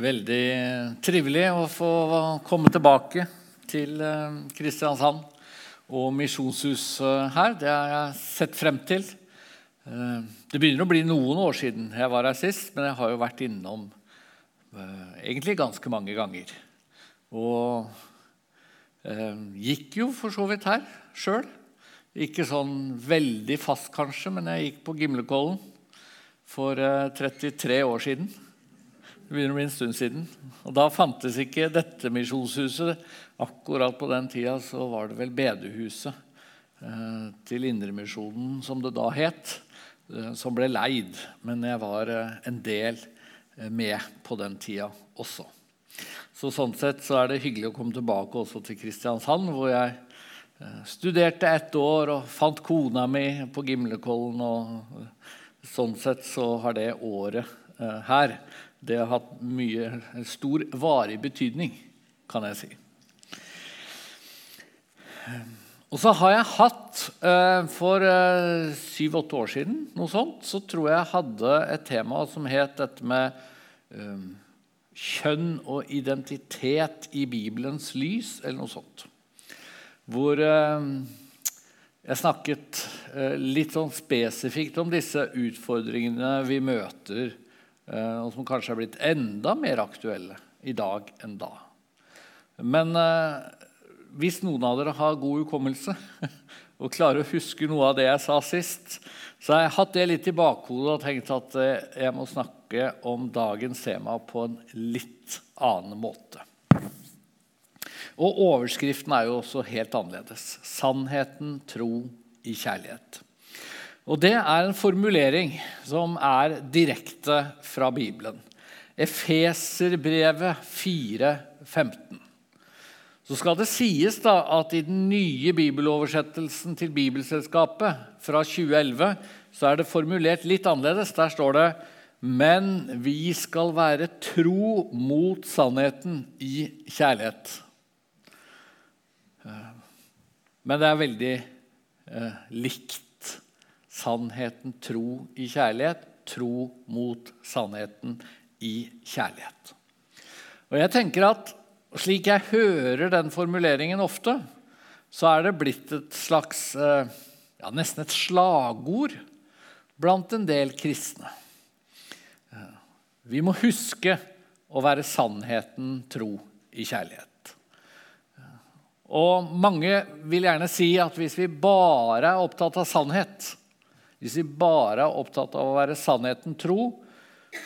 Veldig trivelig å få komme tilbake til eh, Kristiansand og Misjonshuset her. Det har jeg sett frem til. Eh, det begynner å bli noen år siden jeg var her sist, men jeg har jo vært innom eh, egentlig ganske mange ganger. Og gikk jo for så vidt her sjøl. Ikke sånn veldig fast, kanskje, men jeg gikk på Gimlekollen for 33 år siden. Det begynner å bli en stund siden. Og Da fantes ikke dette misjonshuset. Akkurat på den tida så var det vel bedehuset eh, til Indremisjonen, som det da het, eh, som ble leid. Men jeg var eh, en del med på den tida også. Så Sånn sett så er det hyggelig å komme tilbake også til Kristiansand, hvor jeg studerte ett år og fant kona mi på Gimlekollen. og Sånn sett så har det året her det har hatt mye, stor varig betydning, kan jeg si. Og så har jeg hatt eh, For eh, syv-åtte år siden noe sånt, så tror jeg jeg hadde et tema som het dette med eh, kjønn og identitet i Bibelens lys, eller noe sånt. Hvor jeg snakket litt sånn spesifikt om disse utfordringene vi møter og som kanskje er blitt enda mer aktuelle i dag enn da. Men eh, hvis noen av dere har god hukommelse og klarer å huske noe av det jeg sa sist, så har jeg hatt det litt i bakhodet og tenkt at eh, jeg må snakke om dagens tema på en litt annen måte. Og overskriften er jo også helt annerledes. 'Sannheten, tro i kjærlighet'. Og Det er en formulering som er direkte fra Bibelen. Efeserbrevet 4,15. Så skal det sies da at i den nye bibeloversettelsen til Bibelselskapet fra 2011 så er det formulert litt annerledes. Der står det men vi skal være tro mot sannheten i kjærlighet. Men det er veldig eh, likt sannheten, tro i kjærlighet. Tro mot sannheten i kjærlighet. Og jeg tenker at Slik jeg hører den formuleringen ofte, så er det blitt et slags eh, ja, Nesten et slagord blant en del kristne. Eh, vi må huske å være sannheten tro i kjærlighet. Eh, og mange vil gjerne si at hvis vi bare er opptatt av sannhet, hvis vi bare er opptatt av å være sannheten tro,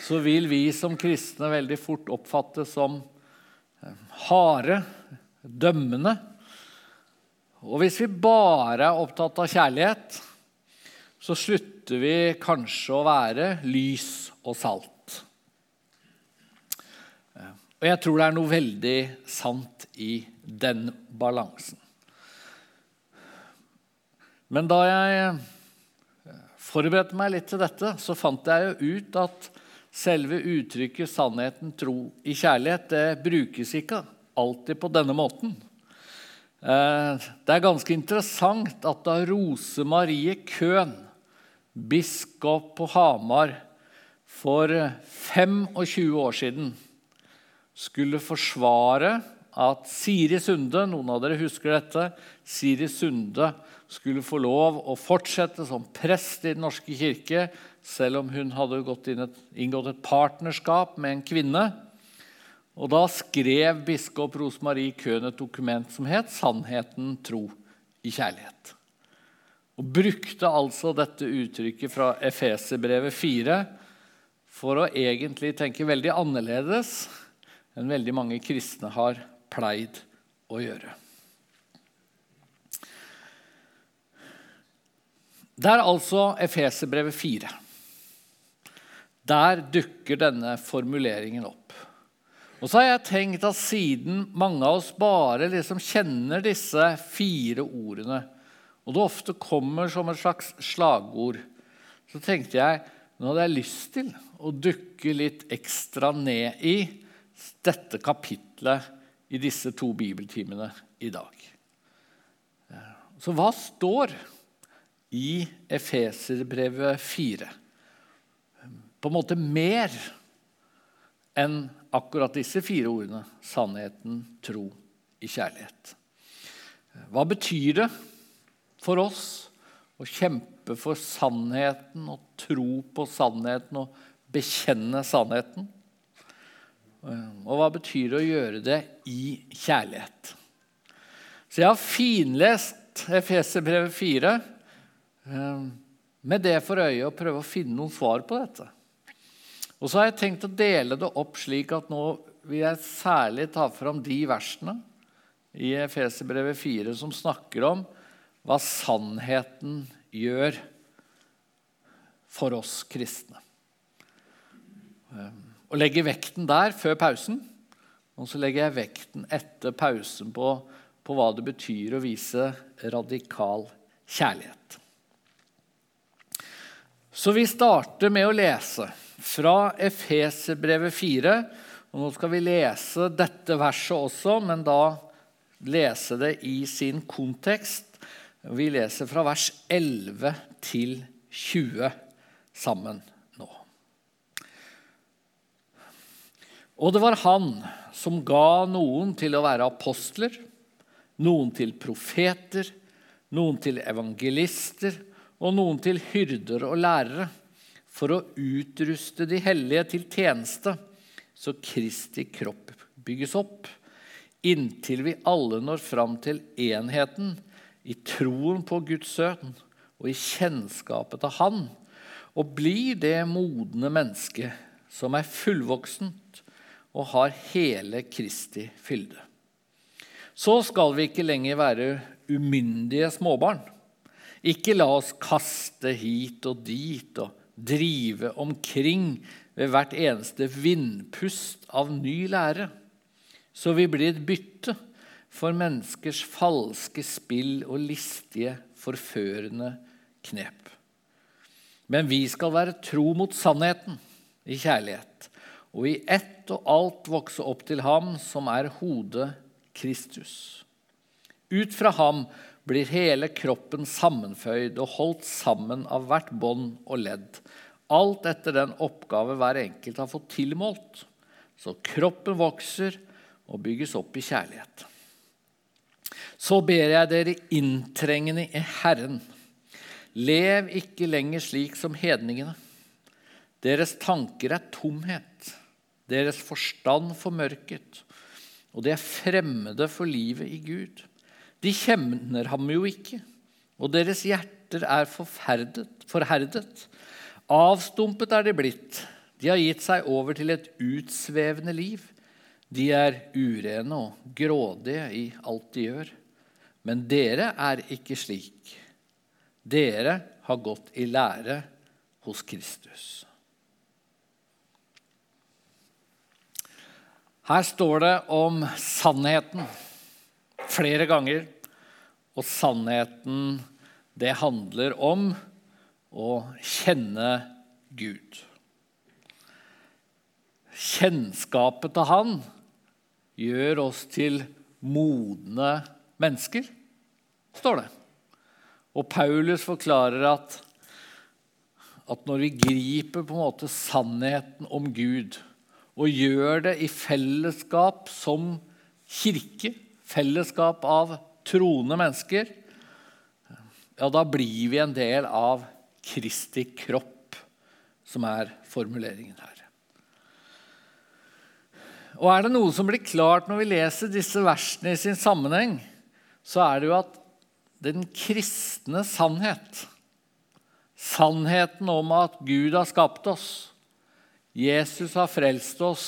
så vil vi som kristne veldig fort oppfattes som eh, harde, dømmende. Og hvis vi bare er opptatt av kjærlighet, så slutter vi kanskje å være lys og salt. Eh, og jeg tror det er noe veldig sant i den balansen. Men da jeg forberedte meg litt til dette, så fant jeg jo ut at selve uttrykket 'sannheten, tro i kjærlighet' det brukes ikke alltid på denne måten. Eh, det er ganske interessant at da Rose Marie Køhn, biskop på Hamar, for 25 år siden skulle forsvare at Siri Sunde Noen av dere husker dette. Siri Sunde skulle få lov å fortsette som prest i Den norske kirke, selv om hun hadde et, inngått et partnerskap med en kvinne. Og Da skrev biskop Rosemarie Køhn et dokument som het 'Sannheten, tro i kjærlighet'. Og brukte altså dette uttrykket fra Efeserbrevet 4 for å egentlig tenke veldig annerledes enn veldig mange kristne har pleid å gjøre. Det er altså Efeserbrevet 4. Der dukker denne formuleringen opp. Og så har jeg tenkt at siden mange av oss bare liksom kjenner disse fire ordene, og det ofte kommer som et slags slagord, så tenkte jeg nå hadde jeg lyst til å dukke litt ekstra ned i dette kapitlet i disse to bibeltimene i dag. Så hva står i Efeserbrevet 4? På en måte mer enn akkurat disse fire ordene sannheten, tro, i kjærlighet. Hva betyr det for oss å kjempe for sannheten og tro på sannheten og bekjenne sannheten? Og hva betyr det å gjøre det i kjærlighet? Så jeg har finlest Efeserbrevet 4 eh, med det for øye å prøve å finne noen svar på dette. Og så har jeg tenkt å dele det opp slik at nå vil jeg særlig ta fram de versene i Efeserbrevet 4 som snakker om hva sannheten gjør for oss kristne. Eh, og legger vekten der før pausen. Og så legger jeg vekten etter pausen på, på hva det betyr å vise radikal kjærlighet. Så vi starter med å lese fra Efeserbrevet 4. Og nå skal vi lese dette verset også, men da lese det i sin kontekst. Vi leser fra vers 11 til 20 sammen. nå. Og det var han som ga noen til å være apostler, noen til profeter, noen til evangelister og noen til hyrder og lærere, for å utruste de hellige til tjeneste, så Kristi kropp bygges opp, inntil vi alle når fram til enheten i troen på Guds sønn og i kjennskapet til Han, og blir det modne mennesket som er fullvoksent og har hele Kristi fylde. Så skal vi ikke lenger være umyndige småbarn. Ikke la oss kaste hit og dit og drive omkring ved hvert eneste vindpust av ny lære, så vi blir et bytte for menneskers falske spill og listige, forførende knep. Men vi skal være tro mot sannheten i kjærlighet og i ett og alt vokse opp til ham som er hodet Kristus. Ut fra ham blir hele kroppen sammenføyd og holdt sammen av hvert bånd og ledd, alt etter den oppgave hver enkelt har fått tilmålt, så kroppen vokser og bygges opp i kjærlighet. Så ber jeg dere inntrengende i Herren, lev ikke lenger slik som hedningene. Deres tanker er tomhet deres forstand formørket, og de er fremmede for livet i Gud. De kjenner ham jo ikke, og deres hjerter er forherdet. Avstumpet er de blitt. De har gitt seg over til et utsvevende liv. De er urene og grådige i alt de gjør. Men dere er ikke slik. Dere har gått i lære hos Kristus. Her står det om sannheten flere ganger. Og sannheten, det handler om å kjenne Gud. Kjennskapet til Han gjør oss til modne mennesker, står det. Og Paulus forklarer at, at når vi griper på en måte sannheten om Gud og gjør det i fellesskap som kirke, fellesskap av troende mennesker, ja, da blir vi en del av Kristi kropp, som er formuleringen her. Og er det noe som blir klart når vi leser disse versene i sin sammenheng, så er det jo at den kristne sannhet, sannheten om at Gud har skapt oss, Jesus har frelst oss,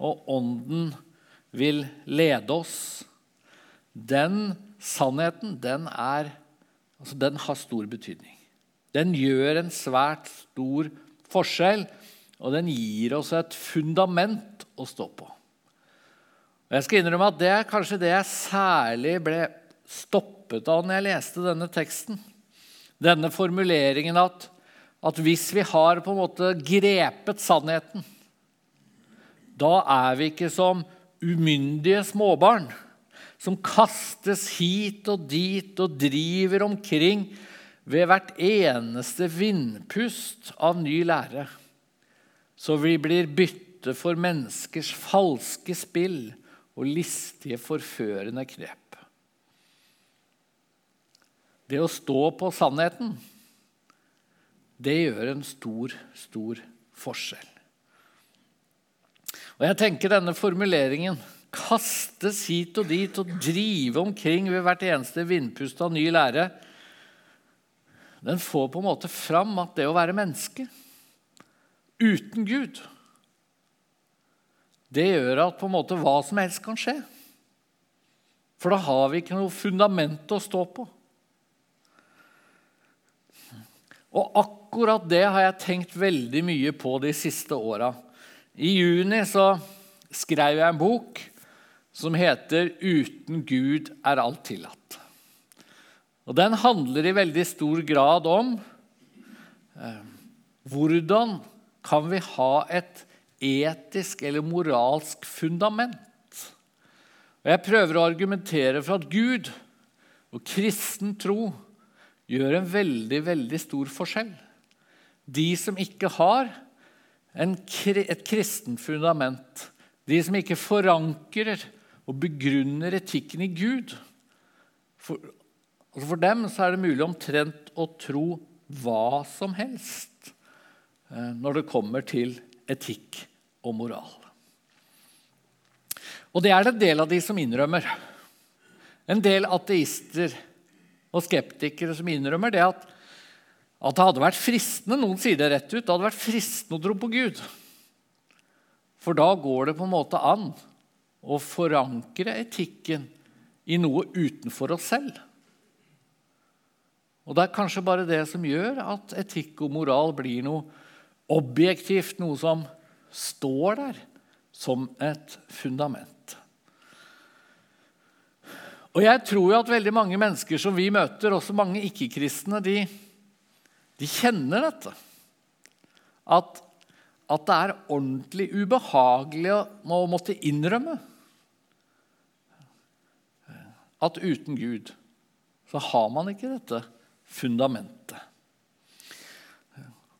og Ånden vil lede oss. Den sannheten, den, er, altså den har stor betydning. Den gjør en svært stor forskjell, og den gir oss et fundament å stå på. Og jeg skal innrømme at Det er kanskje det jeg særlig ble stoppet av når jeg leste denne teksten. Denne formuleringen at at hvis vi har på en måte grepet sannheten, da er vi ikke som umyndige småbarn som kastes hit og dit og driver omkring ved hvert eneste vindpust av ny lære. Så vi blir bytte for menneskers falske spill og listige, forførende knep. Det å stå på sannheten, det gjør en stor, stor forskjell. Og jeg tenker denne formuleringen kastes hit og dit og drive omkring ved hvert eneste vindpust av ny lære, den får på en måte fram at det å være menneske uten Gud Det gjør at på en måte hva som helst kan skje. For da har vi ikke noe fundament å stå på. Og akkurat det har jeg tenkt veldig mye på de siste åra. I juni så skrev jeg en bok som heter 'Uten Gud er alt tillatt'. Og Den handler i veldig stor grad om eh, hvordan kan vi ha et etisk eller moralsk fundament. Og Jeg prøver å argumentere for at Gud og kristen tro gjør en veldig, veldig stor forskjell. De som ikke har en, et kristent fundament, de som ikke forankrer og begrunner etikken i Gud For, altså for dem er det mulig omtrent å tro hva som helst eh, når det kommer til etikk og moral. Og det er det en del av de som innrømmer. En del ateister og skeptikere som innrømmer det at, at det hadde vært fristende noen sier det rett ut, det hadde vært fristende å tro på Gud. For da går det på en måte an å forankre etikken i noe utenfor oss selv. Og Det er kanskje bare det som gjør at etikk og moral blir noe objektivt, noe som står der som et fundament. Og jeg tror jo at veldig mange mennesker som vi møter, også mange ikke-kristne, de, de, kjenner dette. At, at, det er ordentlig ubehagelig å, måtte innrømme at uten Gud så har man ikke dette fundamentet.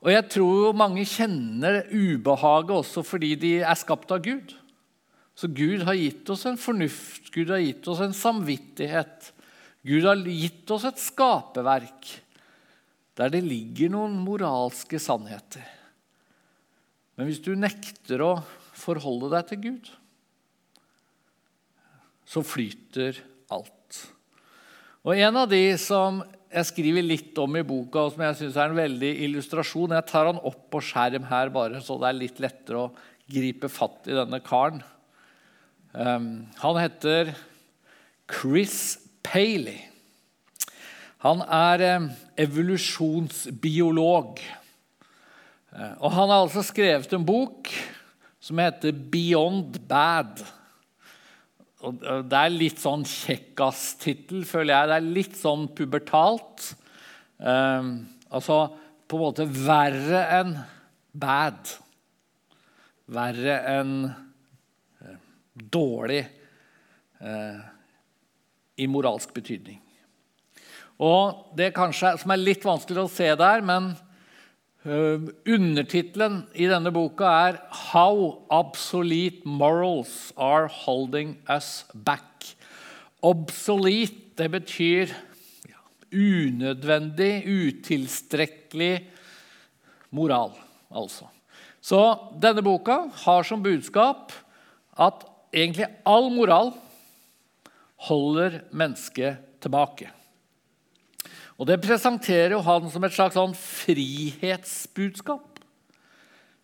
Og jeg tror mange kjenner ubehaget også fordi de er skapt av Gud. Så Gud har gitt oss en fornuft, Gud har gitt oss en samvittighet. Gud har gitt oss et skaperverk der det ligger noen moralske sannheter. Men hvis du nekter å forholde deg til Gud, så flyter alt. Og En av de som jeg skriver litt om i boka, og som jeg syns er en veldig illustrasjon Jeg tar han opp på skjerm her, bare så det er litt lettere å gripe fatt i denne karen. Um, han heter Chris Paley. Han er um, evolusjonsbiolog. Uh, og han har altså skrevet en bok som heter 'Beyond Bad'. Og det er litt sånn kjekkas-tittel, føler jeg. Det er litt sånn pubertalt. Um, altså på en måte verre enn bad. Verre enn dårlig eh, i moralsk betydning. Og Det kanskje som er litt vanskelig å se der, men undertittelen i denne boka er 'How Obsolete Morals Are Holding Us Back'. Obsolete det betyr unødvendig, utilstrekkelig moral, altså. Så denne boka har som budskap at egentlig all moral holder mennesket tilbake. Og Det presenterer jo han som et slags sånn frihetsbudskap.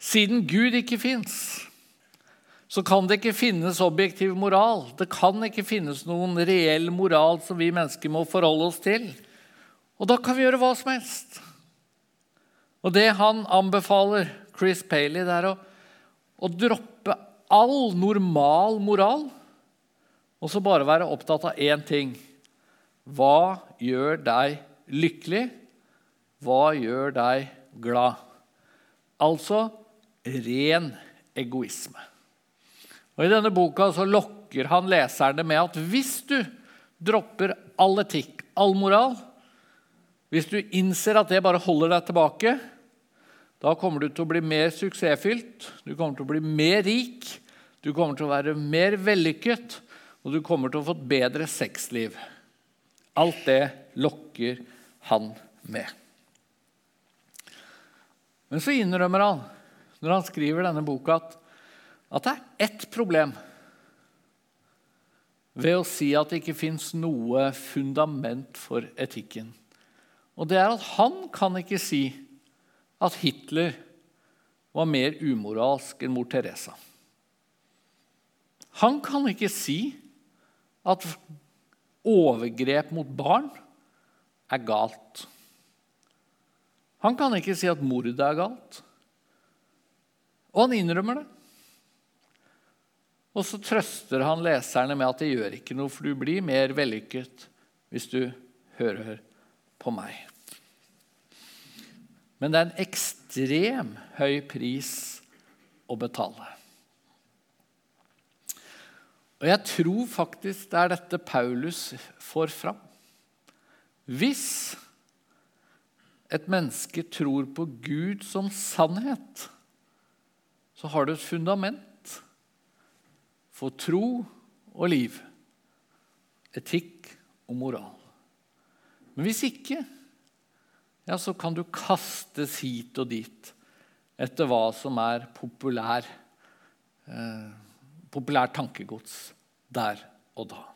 Siden Gud ikke fins, så kan det ikke finnes objektiv moral. Det kan ikke finnes noen reell moral som vi mennesker må forholde oss til. Og da kan vi gjøre hva som helst. Og det han anbefaler Chris Paley, det er å, å droppe all normal moral, og så bare være opptatt av én ting. Hva gjør deg lykkelig? Hva gjør deg glad? Altså ren egoisme. Og I denne boka så lokker han leserne med at hvis du dropper all etikk, all moral Hvis du innser at det bare holder deg tilbake, Da kommer du til å bli mer suksessfylt, du kommer til å bli mer rik, du kommer til å være mer vellykket, og du kommer til å få et bedre sexliv. Alt det lokker han med. Men så innrømmer han, når han skriver denne boka, at, at det er ett problem ved å si at det ikke fins noe fundament for etikken. Og det er at han kan ikke si at Hitler var mer umoralsk enn mor Teresa. Han kan ikke si at overgrep mot barn er galt. Han kan ikke si at mordet er galt. Og han innrømmer det. Og så trøster han leserne med at det gjør ikke noe, for du blir mer vellykket hvis du hører på meg. Men det er en ekstrem høy pris å betale. Og jeg tror faktisk det er dette Paulus får fram. Hvis et menneske tror på Gud som sannhet, så har du et fundament for tro og liv, etikk og moral. Men hvis ikke, ja, så kan du kastes hit og dit etter hva som er populær, eh, populær tankegods der og da.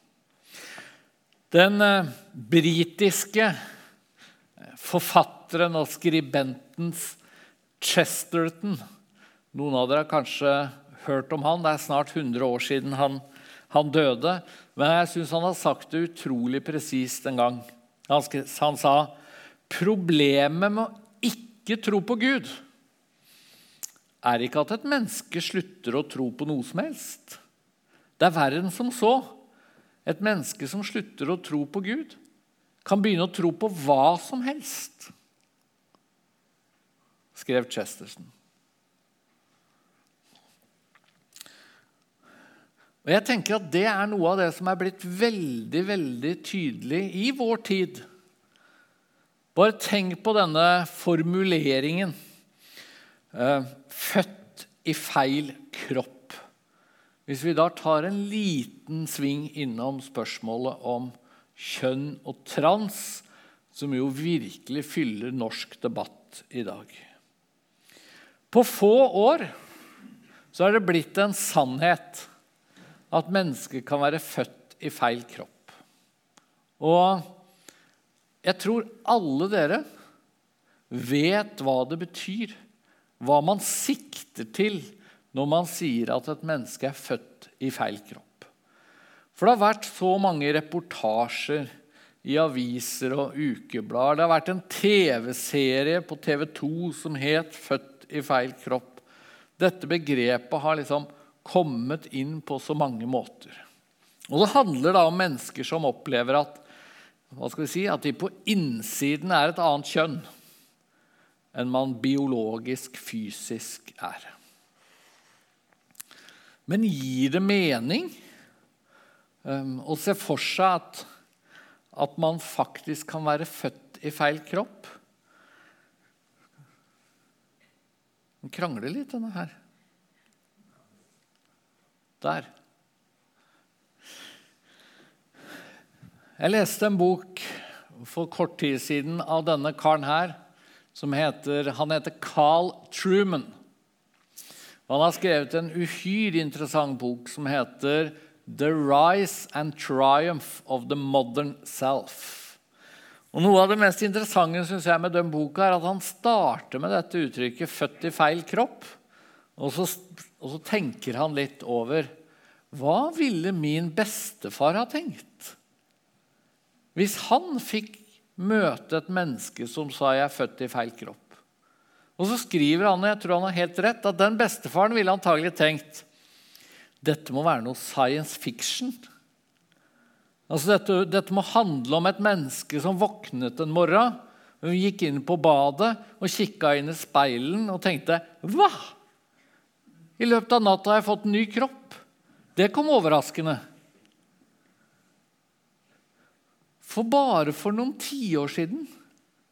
Den eh, britiske eh, forfatteren og skribentens Chesterton Noen av dere har kanskje hørt om han. Det er snart 100 år siden han, han døde. Men jeg syns han har sagt det utrolig presist en gang. Han, han sa problemet med å ikke tro på Gud er ikke at et menneske slutter å tro på noe som helst. Det er verre enn som så. Et menneske som slutter å tro på Gud, kan begynne å tro på hva som helst, skrev Chesterton. Og jeg tenker at Det er noe av det som er blitt veldig veldig tydelig i vår tid. Bare tenk på denne formuleringen. Eh, født i feil kropp. Hvis vi da tar en liten sving innom spørsmålet om kjønn og trans, som jo virkelig fyller norsk debatt i dag. På få år så er det blitt en sannhet at mennesker kan være født i feil kropp. Og jeg tror alle dere vet hva det betyr, hva man sikter til når man sier at et menneske er født i feil kropp. For det har vært så mange reportasjer i aviser og ukeblader. Det har vært en TV-serie på TV 2 som het 'Født i feil kropp'. Dette begrepet har liksom kommet inn på så mange måter. Og Det handler da om mennesker som opplever at, si, at de på innsiden er et annet kjønn enn man biologisk, fysisk er. Men gir det mening um, å se for seg at, at man faktisk kan være født i feil kropp? Den krangler litt, denne her. Der. Jeg leste en bok for kort tid siden av denne karen her. som heter, Han heter Carl Truman. Han har skrevet en uhyre interessant bok som heter 'The Rise and Triumph of the Modern Self'. Og Noe av det mest interessante synes jeg, med den boka er at han starter med dette uttrykket 'født i feil kropp'. Og så, og så tenker han litt over hva ville min bestefar ha tenkt hvis han fikk møte et menneske som sa 'jeg er født i feil kropp'? Og så skriver han, og jeg tror han har helt rett, at den bestefaren ville antagelig tenkt dette må være noe science fiction. Altså dette, dette må handle om et menneske som våknet en morgen, Hun gikk inn på badet og kikka inn i speilen og tenkte 'Hva?' I løpet av natta har jeg fått en ny kropp. Det kom overraskende. For bare for noen tiår siden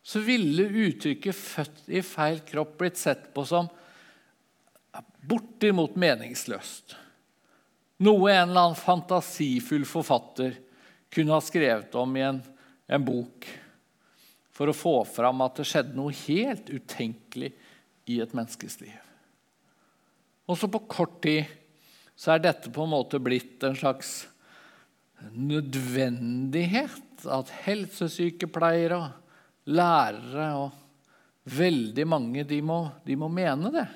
så ville uttrykket 'født i feil kropp' blitt sett på som bortimot meningsløst. Noe en eller annen fantasifull forfatter kunne ha skrevet om i en, en bok for å få fram at det skjedde noe helt utenkelig i et menneskes liv. Og så på kort tid så er dette på en måte blitt en slags nødvendighet at helsesykepleiere, lærere og veldig mange de må, de må mene det.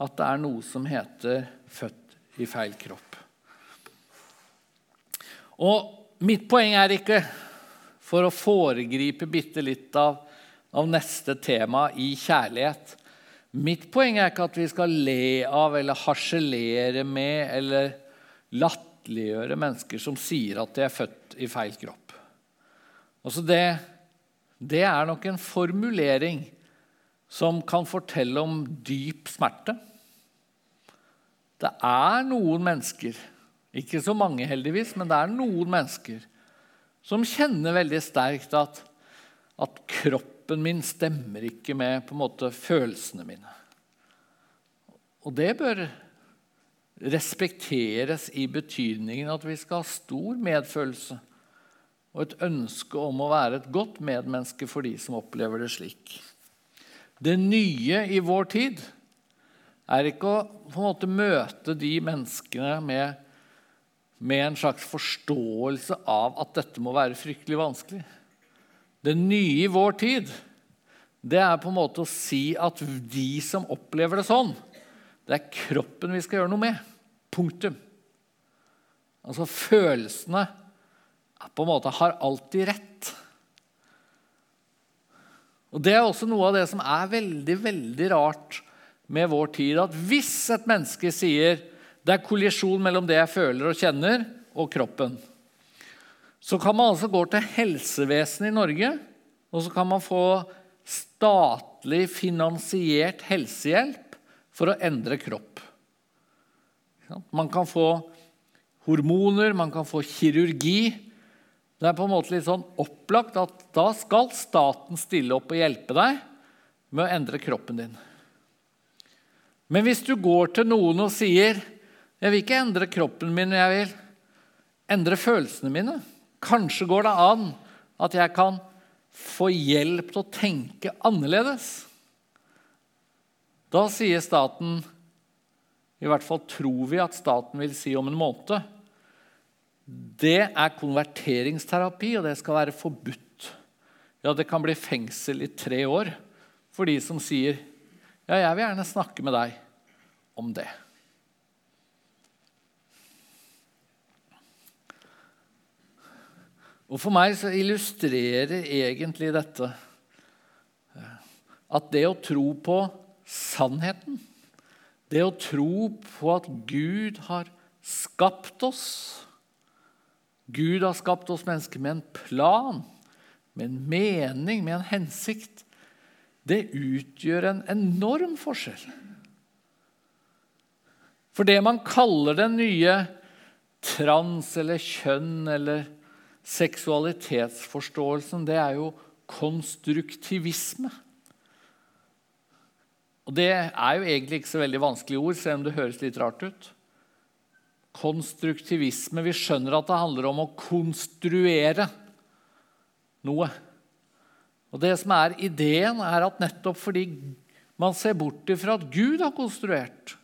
At det er noe som heter 'født i feil kropp'. Og mitt poeng er ikke for å foregripe bitte litt av, av neste tema i kjærlighet. Mitt poeng er ikke at vi skal le av eller harselere med eller latterliggjøre mennesker som sier at de er født i feil kropp. Altså det, det er nok en formulering som kan fortelle om dyp smerte. Det er noen mennesker, ikke så mange heldigvis, men det er noen mennesker som kjenner veldig sterkt at, at kroppen min stemmer ikke med på en måte følelsene mine. Og det bør respekteres i betydningen at vi skal ha stor medfølelse og et ønske om å være et godt medmenneske for de som opplever det slik. Det nye i vår tid er ikke å på en måte møte de menneskene med med en slags forståelse av at dette må være fryktelig vanskelig. Det nye i vår tid det er på en måte å si at de som opplever det sånn, det er kroppen vi skal gjøre noe med. Punktum. Altså følelsene på en måte har alltid rett. Og Det er også noe av det som er veldig veldig rart med vår tid. At hvis et menneske sier det er kollisjon mellom det jeg føler og kjenner, og kroppen. Så kan man altså gå til helsevesenet i Norge, og så kan man få statlig finansiert helsehjelp for å endre kropp. Man kan få hormoner, man kan få kirurgi. Det er på en måte litt sånn opplagt at da skal staten stille opp og hjelpe deg med å endre kroppen din. Men hvis du går til noen og sier jeg vil ikke endre kroppen min, jeg vil endre følelsene mine. Kanskje går det an at jeg kan få hjelp til å tenke annerledes. Da sier staten, i hvert fall tror vi at staten vil si om en måned, det er konverteringsterapi, og det skal være forbudt. Ja, det kan bli fengsel i tre år for de som sier ja, jeg vil gjerne snakke med deg om det. Og For meg så illustrerer egentlig dette at det å tro på sannheten, det å tro på at Gud har skapt oss Gud har skapt oss mennesker med en plan, med en mening, med en hensikt. Det utgjør en enorm forskjell. For det man kaller den nye trans eller kjønn eller seksualitetsforståelsen, det er jo konstruktivisme. Og Det er jo egentlig ikke så veldig vanskelige ord, selv om det høres litt rart ut. Konstruktivisme Vi skjønner at det handler om å konstruere noe. Og Det som er ideen, er at nettopp fordi man ser bort ifra at Gud har konstruert,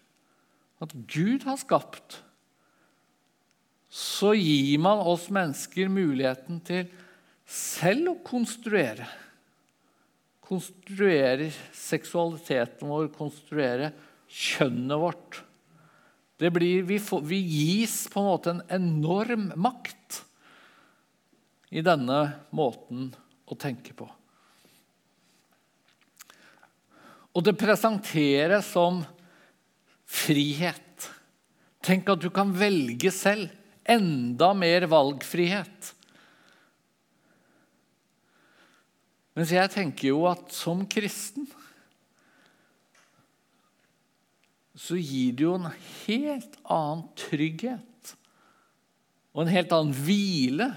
at Gud har skapt, så gir man oss mennesker muligheten til selv å konstruere. Konstruere seksualiteten vår, konstruere kjønnet vårt. Blir, vi, får, vi, gis på en måte en enorm makt i denne måten å tenke på. Og det presenteres som frihet. Tenk at du kan velge selv enda mer valgfrihet. Mens jeg tenker jo at som kristen så gir det jo en helt annen trygghet og en helt annen hvile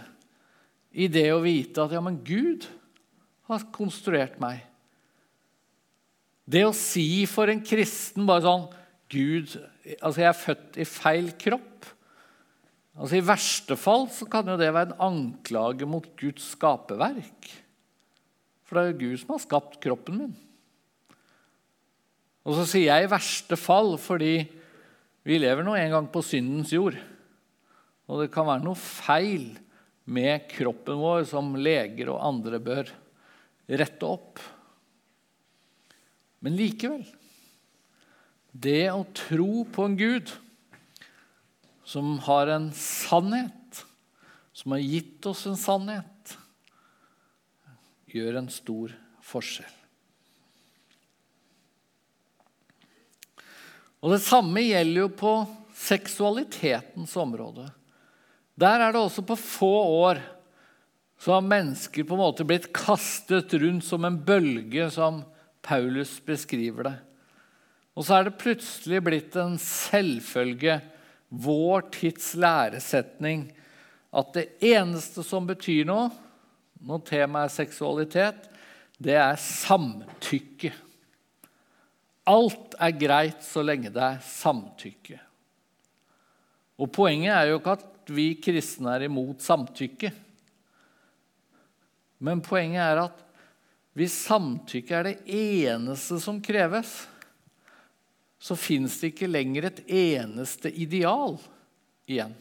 i det å vite at ja, men Gud har konstruert meg. Det å si for en kristen bare sånn Gud, altså jeg er født i feil kropp. Altså I verste fall så kan jo det være en anklage mot Guds skaperverk. For det er jo Gud som har skapt kroppen min. Og så sier jeg 'i verste fall' fordi vi lever nå en gang på syndens jord. Og det kan være noe feil med kroppen vår som leger og andre bør rette opp. Men likevel Det å tro på en Gud som har en sannhet, som har gitt oss en sannhet, gjør en stor forskjell. Og Det samme gjelder jo på seksualitetens område. Der er det også på få år så har mennesker på en måte blitt kastet rundt som en bølge, som Paulus beskriver det. Og så er det plutselig blitt en selvfølge, vår tids læresetning, at det eneste som betyr noe når temaet er seksualitet, det er samtykke. Alt er greit så lenge det er samtykke. Og Poenget er jo ikke at vi kristne er imot samtykke. Men poenget er at hvis samtykke er det eneste som kreves, så fins det ikke lenger et eneste ideal igjen.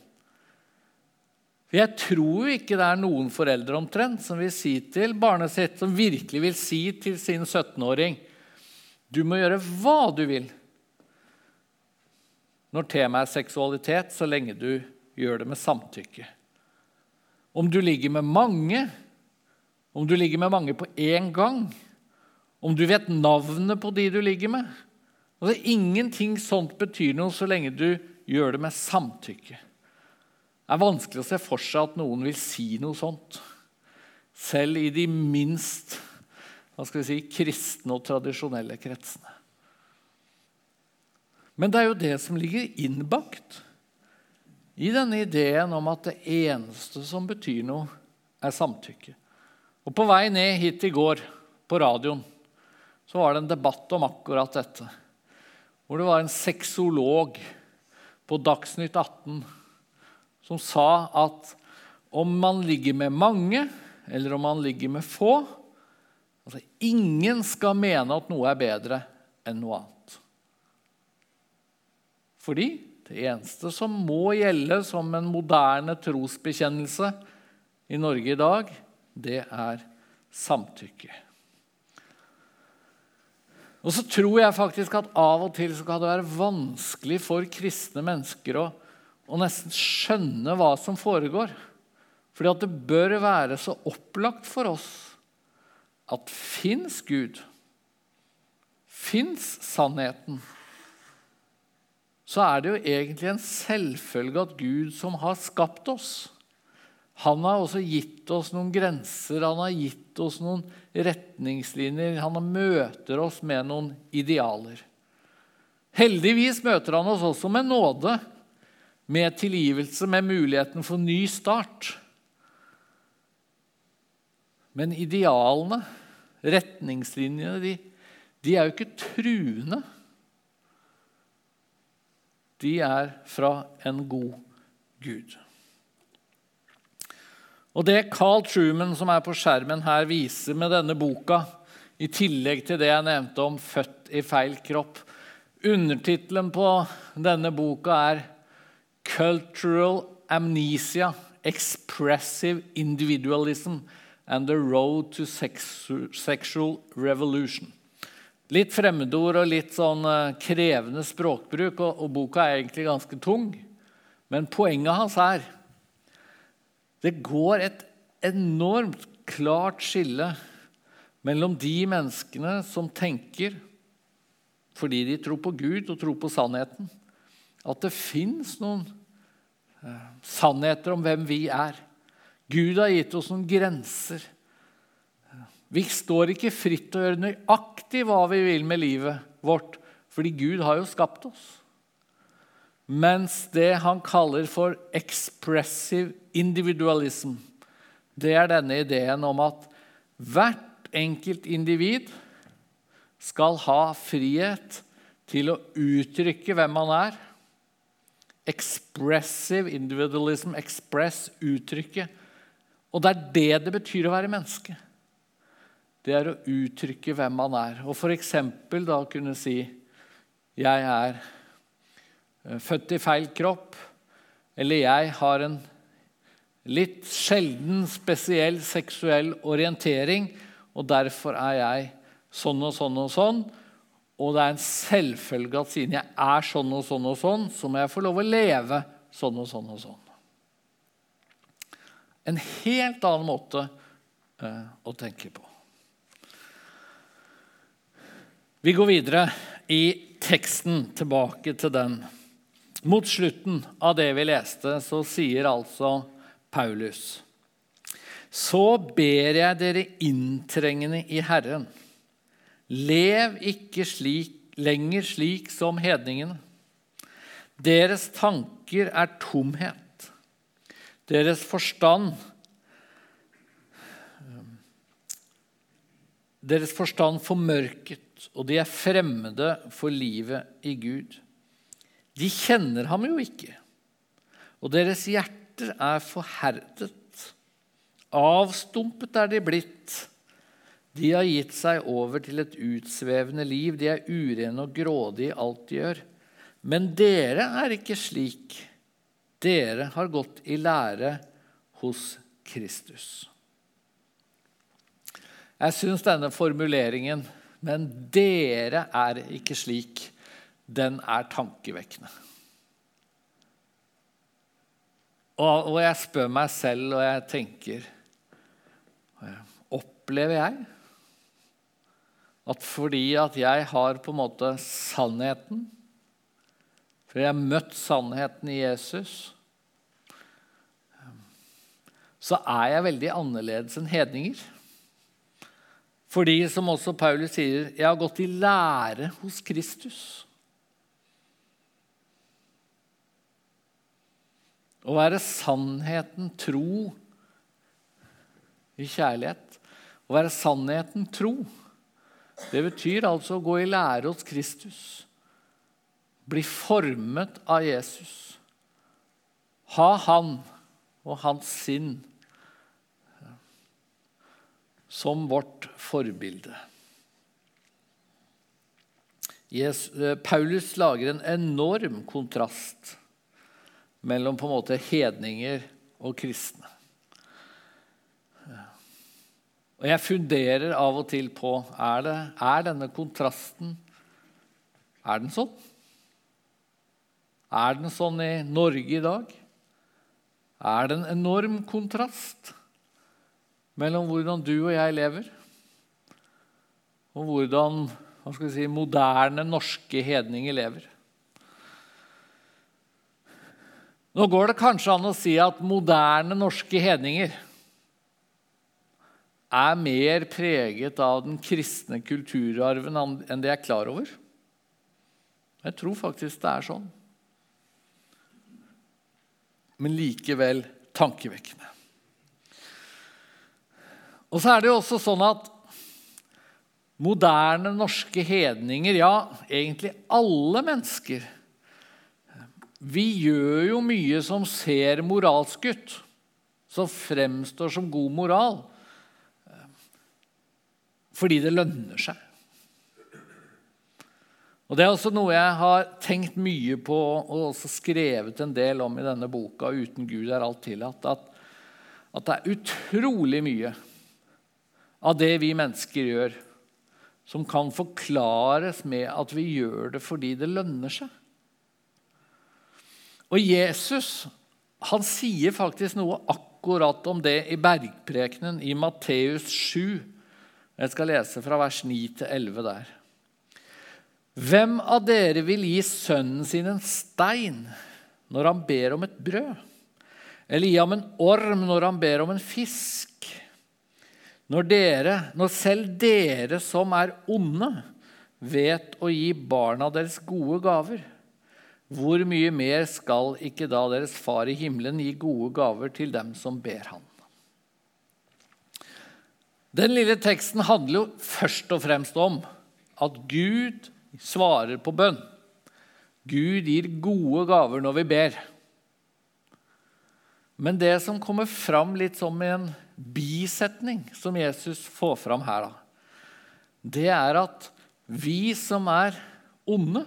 Jeg tror ikke det er noen foreldre omtrent som vil si til barnet sitt, som virkelig vil si til sin 17-åring du må gjøre hva du vil når temaet er seksualitet, så lenge du gjør det med samtykke. Om du ligger med mange, om du ligger med mange på én gang, om du vet navnet på de du ligger med altså, Ingenting sånt betyr noe så lenge du gjør det med samtykke. Det er vanskelig å se for seg at noen vil si noe sånt, selv i de minst hva skal vi si, kristne og tradisjonelle kretsene. Men det er jo det som ligger innbakt i denne ideen om at det eneste som betyr noe, er samtykke. Og På vei ned hit i går på radioen så var det en debatt om akkurat dette. Hvor det var en sexolog på Dagsnytt 18 som sa at om man ligger med mange, eller om man ligger med få, Altså, ingen skal mene at noe er bedre enn noe annet. Fordi det eneste som må gjelde som en moderne trosbekjennelse i Norge i dag, det er samtykke. Og så tror jeg faktisk at av og til kan det være vanskelig for kristne mennesker å, å nesten skjønne hva som foregår. Fordi at det bør være så opplagt for oss at fins Gud, fins sannheten, så er det jo egentlig en selvfølge at Gud som har skapt oss, han har også gitt oss noen grenser, han har gitt oss noen retningslinjer. Han møter oss med noen idealer. Heldigvis møter han oss også med nåde, med tilgivelse, med muligheten for ny start. Men idealene, retningslinjene, de, de er jo ikke truende. De er fra en god Gud. Og Det Carl Truman, som er på skjermen her, viser med denne boka, i tillegg til det jeg nevnte om 'Født i feil kropp' Undertittelen på denne boka er 'Cultural Amnesia Expressive Individualism' and The Road to Sexual Revolution. Litt fremmedord og litt sånn eh, krevende språkbruk, og, og boka er egentlig ganske tung. Men poenget hans er det går et enormt klart skille mellom de menneskene som tenker, fordi de tror på Gud og tror på sannheten, at det fins noen eh, sannheter om hvem vi er. Gud har gitt oss noen grenser. Vi står ikke fritt til å gjøre nøyaktig hva vi vil med livet vårt, fordi Gud har jo skapt oss. Mens det han kaller for expressive individualism, det er denne ideen om at hvert enkelt individ skal ha frihet til å uttrykke hvem man er. Expressive individualism, express, uttrykket. Og det er det det betyr å være menneske. Det er å uttrykke hvem man er. Og f.eks. da kunne si 'Jeg er eh, født i feil kropp', eller 'Jeg har en litt sjelden spesiell seksuell orientering', og derfor er jeg sånn og sånn og sånn. Og det er en selvfølge at siden jeg er sånn og sånn og sånn, så må jeg få lov å leve sånn og sånn og sånn. En helt annen måte eh, å tenke på. Vi går videre i teksten, tilbake til den. Mot slutten av det vi leste, så sier altså Paulus Så ber jeg dere inntrengende i Herren Lev ikke slik, lenger slik som hedningene. Deres tanker er tomhet. Deres forstand Deres forstand formørket, og de er fremmede for livet i Gud. De kjenner ham jo ikke, og deres hjerter er forherdet. Avstumpet er de blitt de har gitt seg over til et utsvevende liv. De er urene og grådige i alt de gjør. Men dere er ikke slik. Dere har gått i lære hos Kristus. Jeg syns denne formuleringen 'men dere er ikke slik', den er tankevekkende. Og, og jeg spør meg selv, og jeg tenker Opplever jeg at fordi at jeg har på en måte sannheten For jeg har møtt sannheten i Jesus Så er jeg veldig annerledes enn hedninger. Fordi, som også Paulus sier, jeg har gått i lære hos Kristus. Å være sannheten tro i kjærlighet. Å være sannheten tro det betyr altså å gå i lære hos Kristus. Bli formet av Jesus. Ha han og hans sinn som vårt forbilde. Eh, Paulus lager en enorm kontrast mellom på en måte hedninger og kristne. Og jeg funderer av og til på er, det, er denne kontrasten Er den sånn? Er den sånn i Norge i dag? Er det en enorm kontrast mellom hvordan du og jeg lever, og hvordan hva skal vi si, moderne norske hedninger lever? Nå går det kanskje an å si at moderne norske hedninger er mer preget av den kristne kulturarven enn det jeg er klar over. Jeg tror faktisk det er sånn. Men likevel tankevekkende. Og så er det jo også sånn at moderne norske hedninger, ja, egentlig alle mennesker Vi gjør jo mye som ser moralsk ut, som fremstår som god moral fordi det lønner seg. Og Det er også noe jeg har tenkt mye på og også skrevet en del om i denne boka, 'Uten Gud er alt tillatt', at, at det er utrolig mye av det vi mennesker gjør, som kan forklares med at vi gjør det fordi det lønner seg. Og Jesus han sier faktisk noe akkurat om det i bergprekenen i Matteus 7. Jeg skal lese fra vers 9 til 11 der. Hvem av dere vil gi sønnen sin en stein når han ber om et brød? Eller gi ham en orm når han ber om en fisk? Når, dere, når selv dere som er onde, vet å gi barna deres gode gaver, hvor mye mer skal ikke da deres far i himmelen gi gode gaver til dem som ber han? Den lille teksten handler jo først og fremst om at Gud svarer på bønn. Gud gir gode gaver når vi ber. Men det som kommer fram litt som en bisetning, som Jesus får fram her, da, det er at vi som er onde,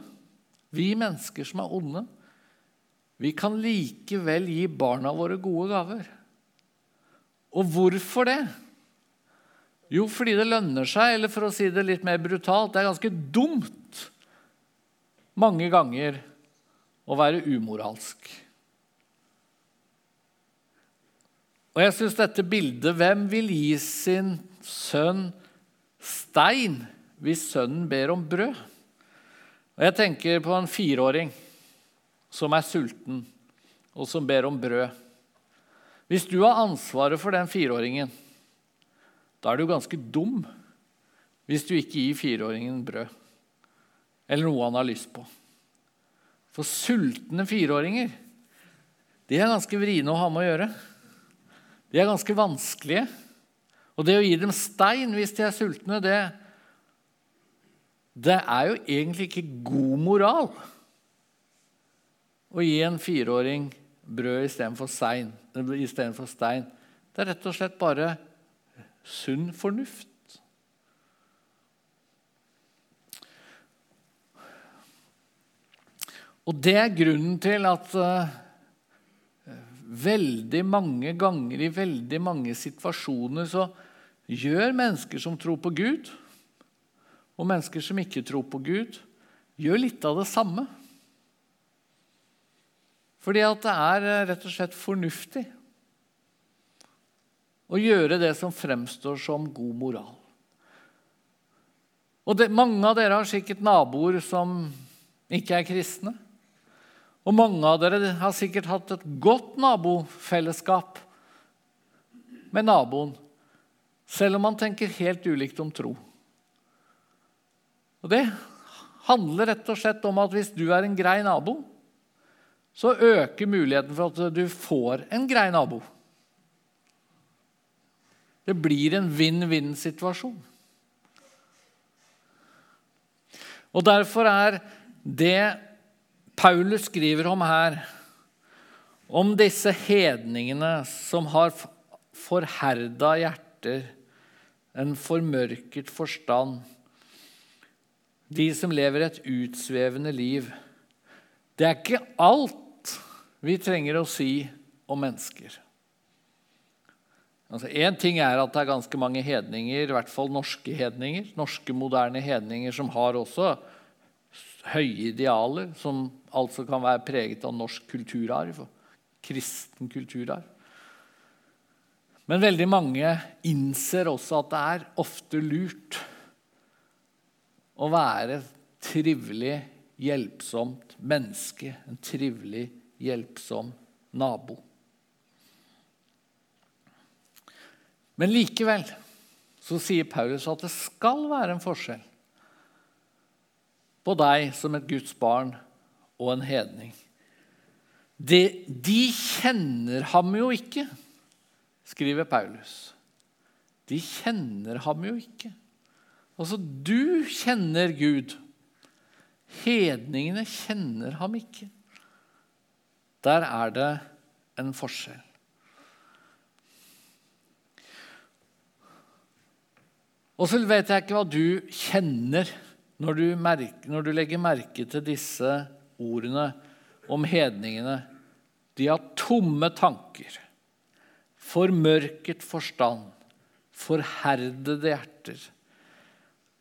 vi mennesker som er onde, vi kan likevel gi barna våre gode gaver. Og hvorfor det? Jo, fordi det lønner seg, eller for å si det litt mer brutalt, det er ganske dumt mange ganger å være umoralsk. Og jeg syns dette bildet Hvem vil gi sin sønn stein hvis sønnen ber om brød? Og Jeg tenker på en fireåring som er sulten, og som ber om brød. Hvis du har ansvaret for den fireåringen, da er du ganske dum hvis du ikke gir fireåringen brød eller noe han har lyst på. For sultne fireåringer de er ganske vriene å ha med å gjøre. De er ganske vanskelige. Og det å gi dem stein hvis de er sultne, det, det er jo egentlig ikke god moral å gi en fireåring brød istedenfor stein. Det er rett og slett bare sunn fornuft. Og det er grunnen til at uh, veldig mange ganger i veldig mange situasjoner så gjør mennesker som tror på Gud, og mennesker som ikke tror på Gud, gjør litt av det samme. Fordi at det er eh, rett og slett fornuftig å gjøre det som fremstår som god moral. Og det, Mange av dere har sikkert naboer som ikke er kristne. Og mange av dere har sikkert hatt et godt nabofellesskap med naboen, selv om man tenker helt ulikt om tro. Og Det handler rett og slett om at hvis du er en grei nabo, så øker muligheten for at du får en grei nabo. Det blir en vinn-vinn-situasjon. Og Derfor er det Paulus skriver om her, om disse hedningene som har forherda hjerter, en formørket forstand, de som lever et utsvevende liv. Det er ikke alt vi trenger å si om mennesker. Altså, ting er at det er ganske mange hedninger, i hvert fall norske hedninger, norske moderne hedninger som har også høye idealer, som altså kan være preget av norsk kulturarv, kristen kulturarv. Men veldig mange innser også at det er ofte lurt å være trivelig, hjelpsomt menneske, en trivelig, hjelpsom nabo. Men likevel så sier Paulus at det skal være en forskjell på deg som et Guds barn og en hedning. De, de kjenner ham jo ikke, skriver Paulus. De kjenner ham jo ikke. Altså, du kjenner Gud. Hedningene kjenner ham ikke. Der er det en forskjell. Og så vet jeg ikke hva du kjenner når du, merker, når du legger merke til disse ordene om hedningene. De har tomme tanker, formørket forstand, forherdede hjerter.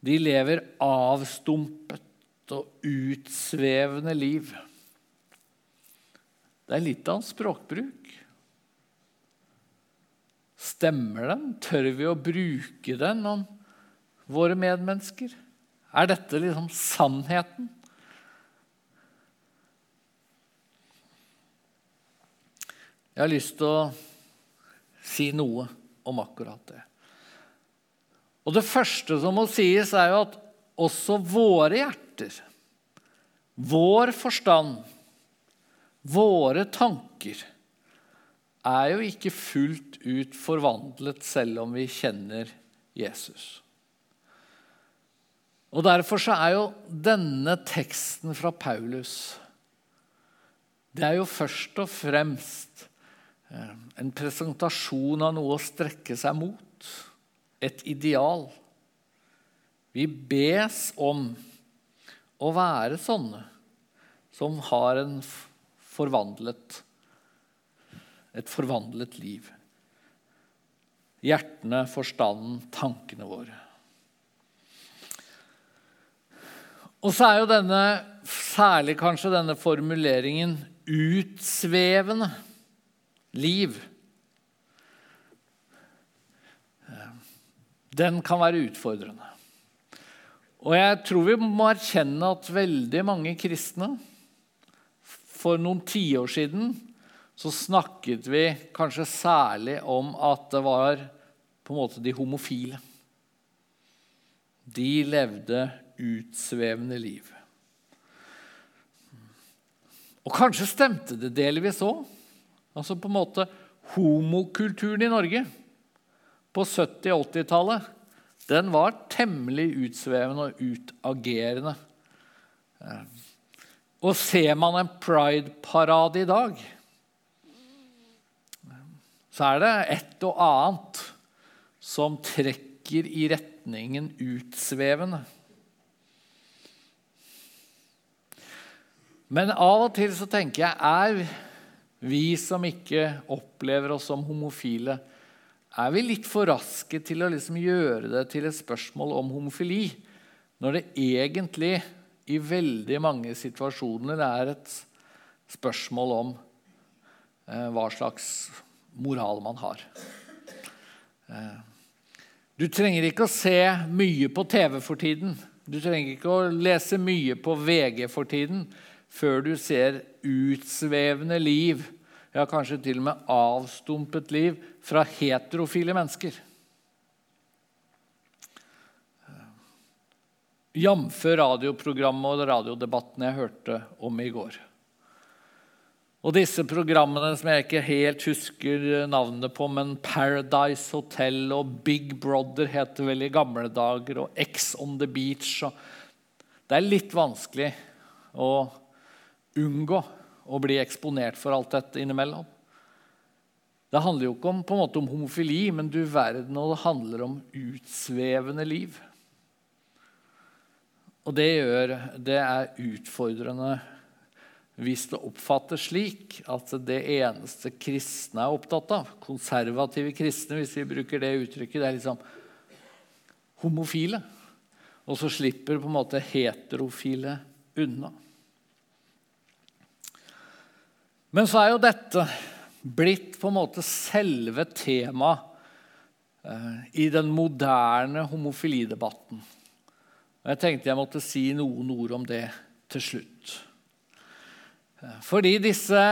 De lever avstumpet og utsvevende liv. Det er litt av en språkbruk. Stemmer den? Tør vi å bruke den om våre medmennesker? Er dette liksom sannheten? Jeg har lyst til å si noe om akkurat det. Og Det første som må sies, er jo at også våre hjerter, vår forstand, våre tanker er jo ikke fullt ut forvandlet selv om vi kjenner Jesus. Og Derfor så er jo denne teksten fra Paulus det er jo først og fremst eh, en presentasjon av noe å strekke seg mot. Et ideal. Vi bes om å være sånne som har en forvandlet, et forvandlet liv. Hjertene, forstanden, tankene våre. Og så er jo denne, særlig kanskje denne formuleringen 'utsvevende liv' Den kan være utfordrende. Og jeg tror vi må erkjenne at veldig mange kristne For noen tiår siden så snakket vi kanskje særlig om at det var på en måte de homofile. De levde utsvevende liv. Og kanskje stemte det delvis òg. Altså på en måte homokulturen i Norge på 70- og 80-tallet den var temmelig utsvevende og utagerende. Og ser man en pride-parade i dag, så er det et og annet som trekker i retningen utsvevende. Men av og til så tenker jeg er vi som ikke opplever oss som homofile, er vi litt for raske til å liksom gjøre det til et spørsmål om homofili, når det egentlig i veldig mange situasjoner er et spørsmål om eh, hva slags moral man har. Eh, du trenger ikke å se mye på TV for tiden. Du trenger ikke å lese mye på VG for tiden før du ser utsvevende liv, ja, kanskje til og med avstumpet liv, fra heterofile mennesker. Jf. radioprogrammet og radiodebatten jeg hørte om i går. Og disse programmene som jeg ikke helt husker navnet på, men Paradise Hotel og Big Brother heter vel i gamle dager, og X on the Beach Det er litt vanskelig å unngå å bli eksponert for alt dette innimellom. Det handler jo ikke om, på en måte om homofili, men du verden, og det handler om utsvevende liv. Og det, gjør, det er utfordrende hvis det oppfattes slik at det eneste kristne er opptatt av, konservative kristne, hvis vi bruker det uttrykket, det er liksom homofile. Og så slipper på en måte heterofile unna. Men så er jo dette blitt på en måte selve temaet eh, i den moderne homofilidebatten. Og jeg tenkte jeg måtte si noen ord om det til slutt. Eh, fordi disse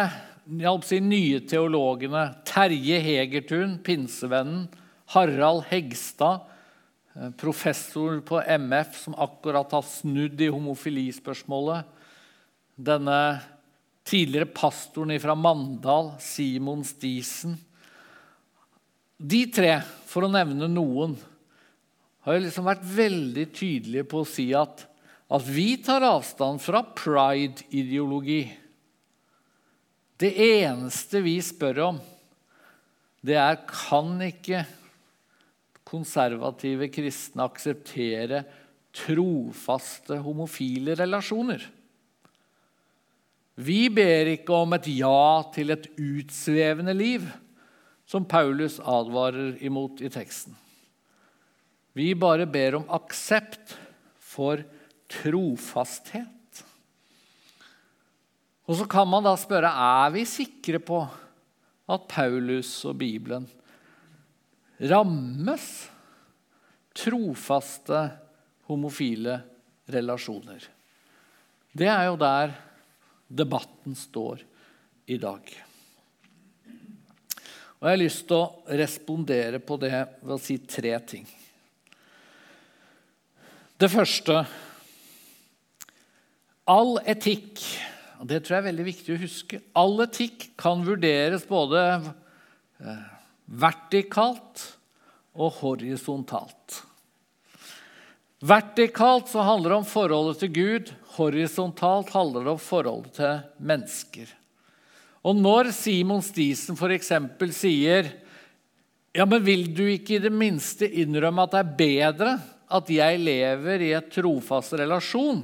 si, nye teologene, Terje Hegertun, pinsevennen, Harald Hegstad, eh, professor på MF som akkurat har snudd i homofilispørsmålet, denne tidligere pastoren fra Mandal, Simon Stisen. De tre, for å nevne noen, har liksom vært veldig tydelige på å si at, at vi tar avstand fra pride-ideologi. Det eneste vi spør om, det er kan ikke konservative kristne akseptere trofaste homofile relasjoner? Vi ber ikke om et ja til et utsvevende liv, som Paulus advarer imot i teksten. Vi bare ber om aksept for trofasthet. Og så kan man da spørre er vi sikre på at Paulus og Bibelen rammes trofaste homofile relasjoner. Det er jo der debatten står i dag. Og Jeg har lyst til å respondere på det ved å si tre ting. Det første All etikk, og det tror jeg er veldig viktig å huske, all etikk kan vurderes både eh, vertikalt og horisontalt. Vertikalt så handler det om forholdet til Gud. Horisontalt handler det om forholdet til mennesker. Og når Simon Stisen f.eks. sier ja, men vil du ikke i det minste innrømme at det er bedre at jeg lever i et trofast relasjon,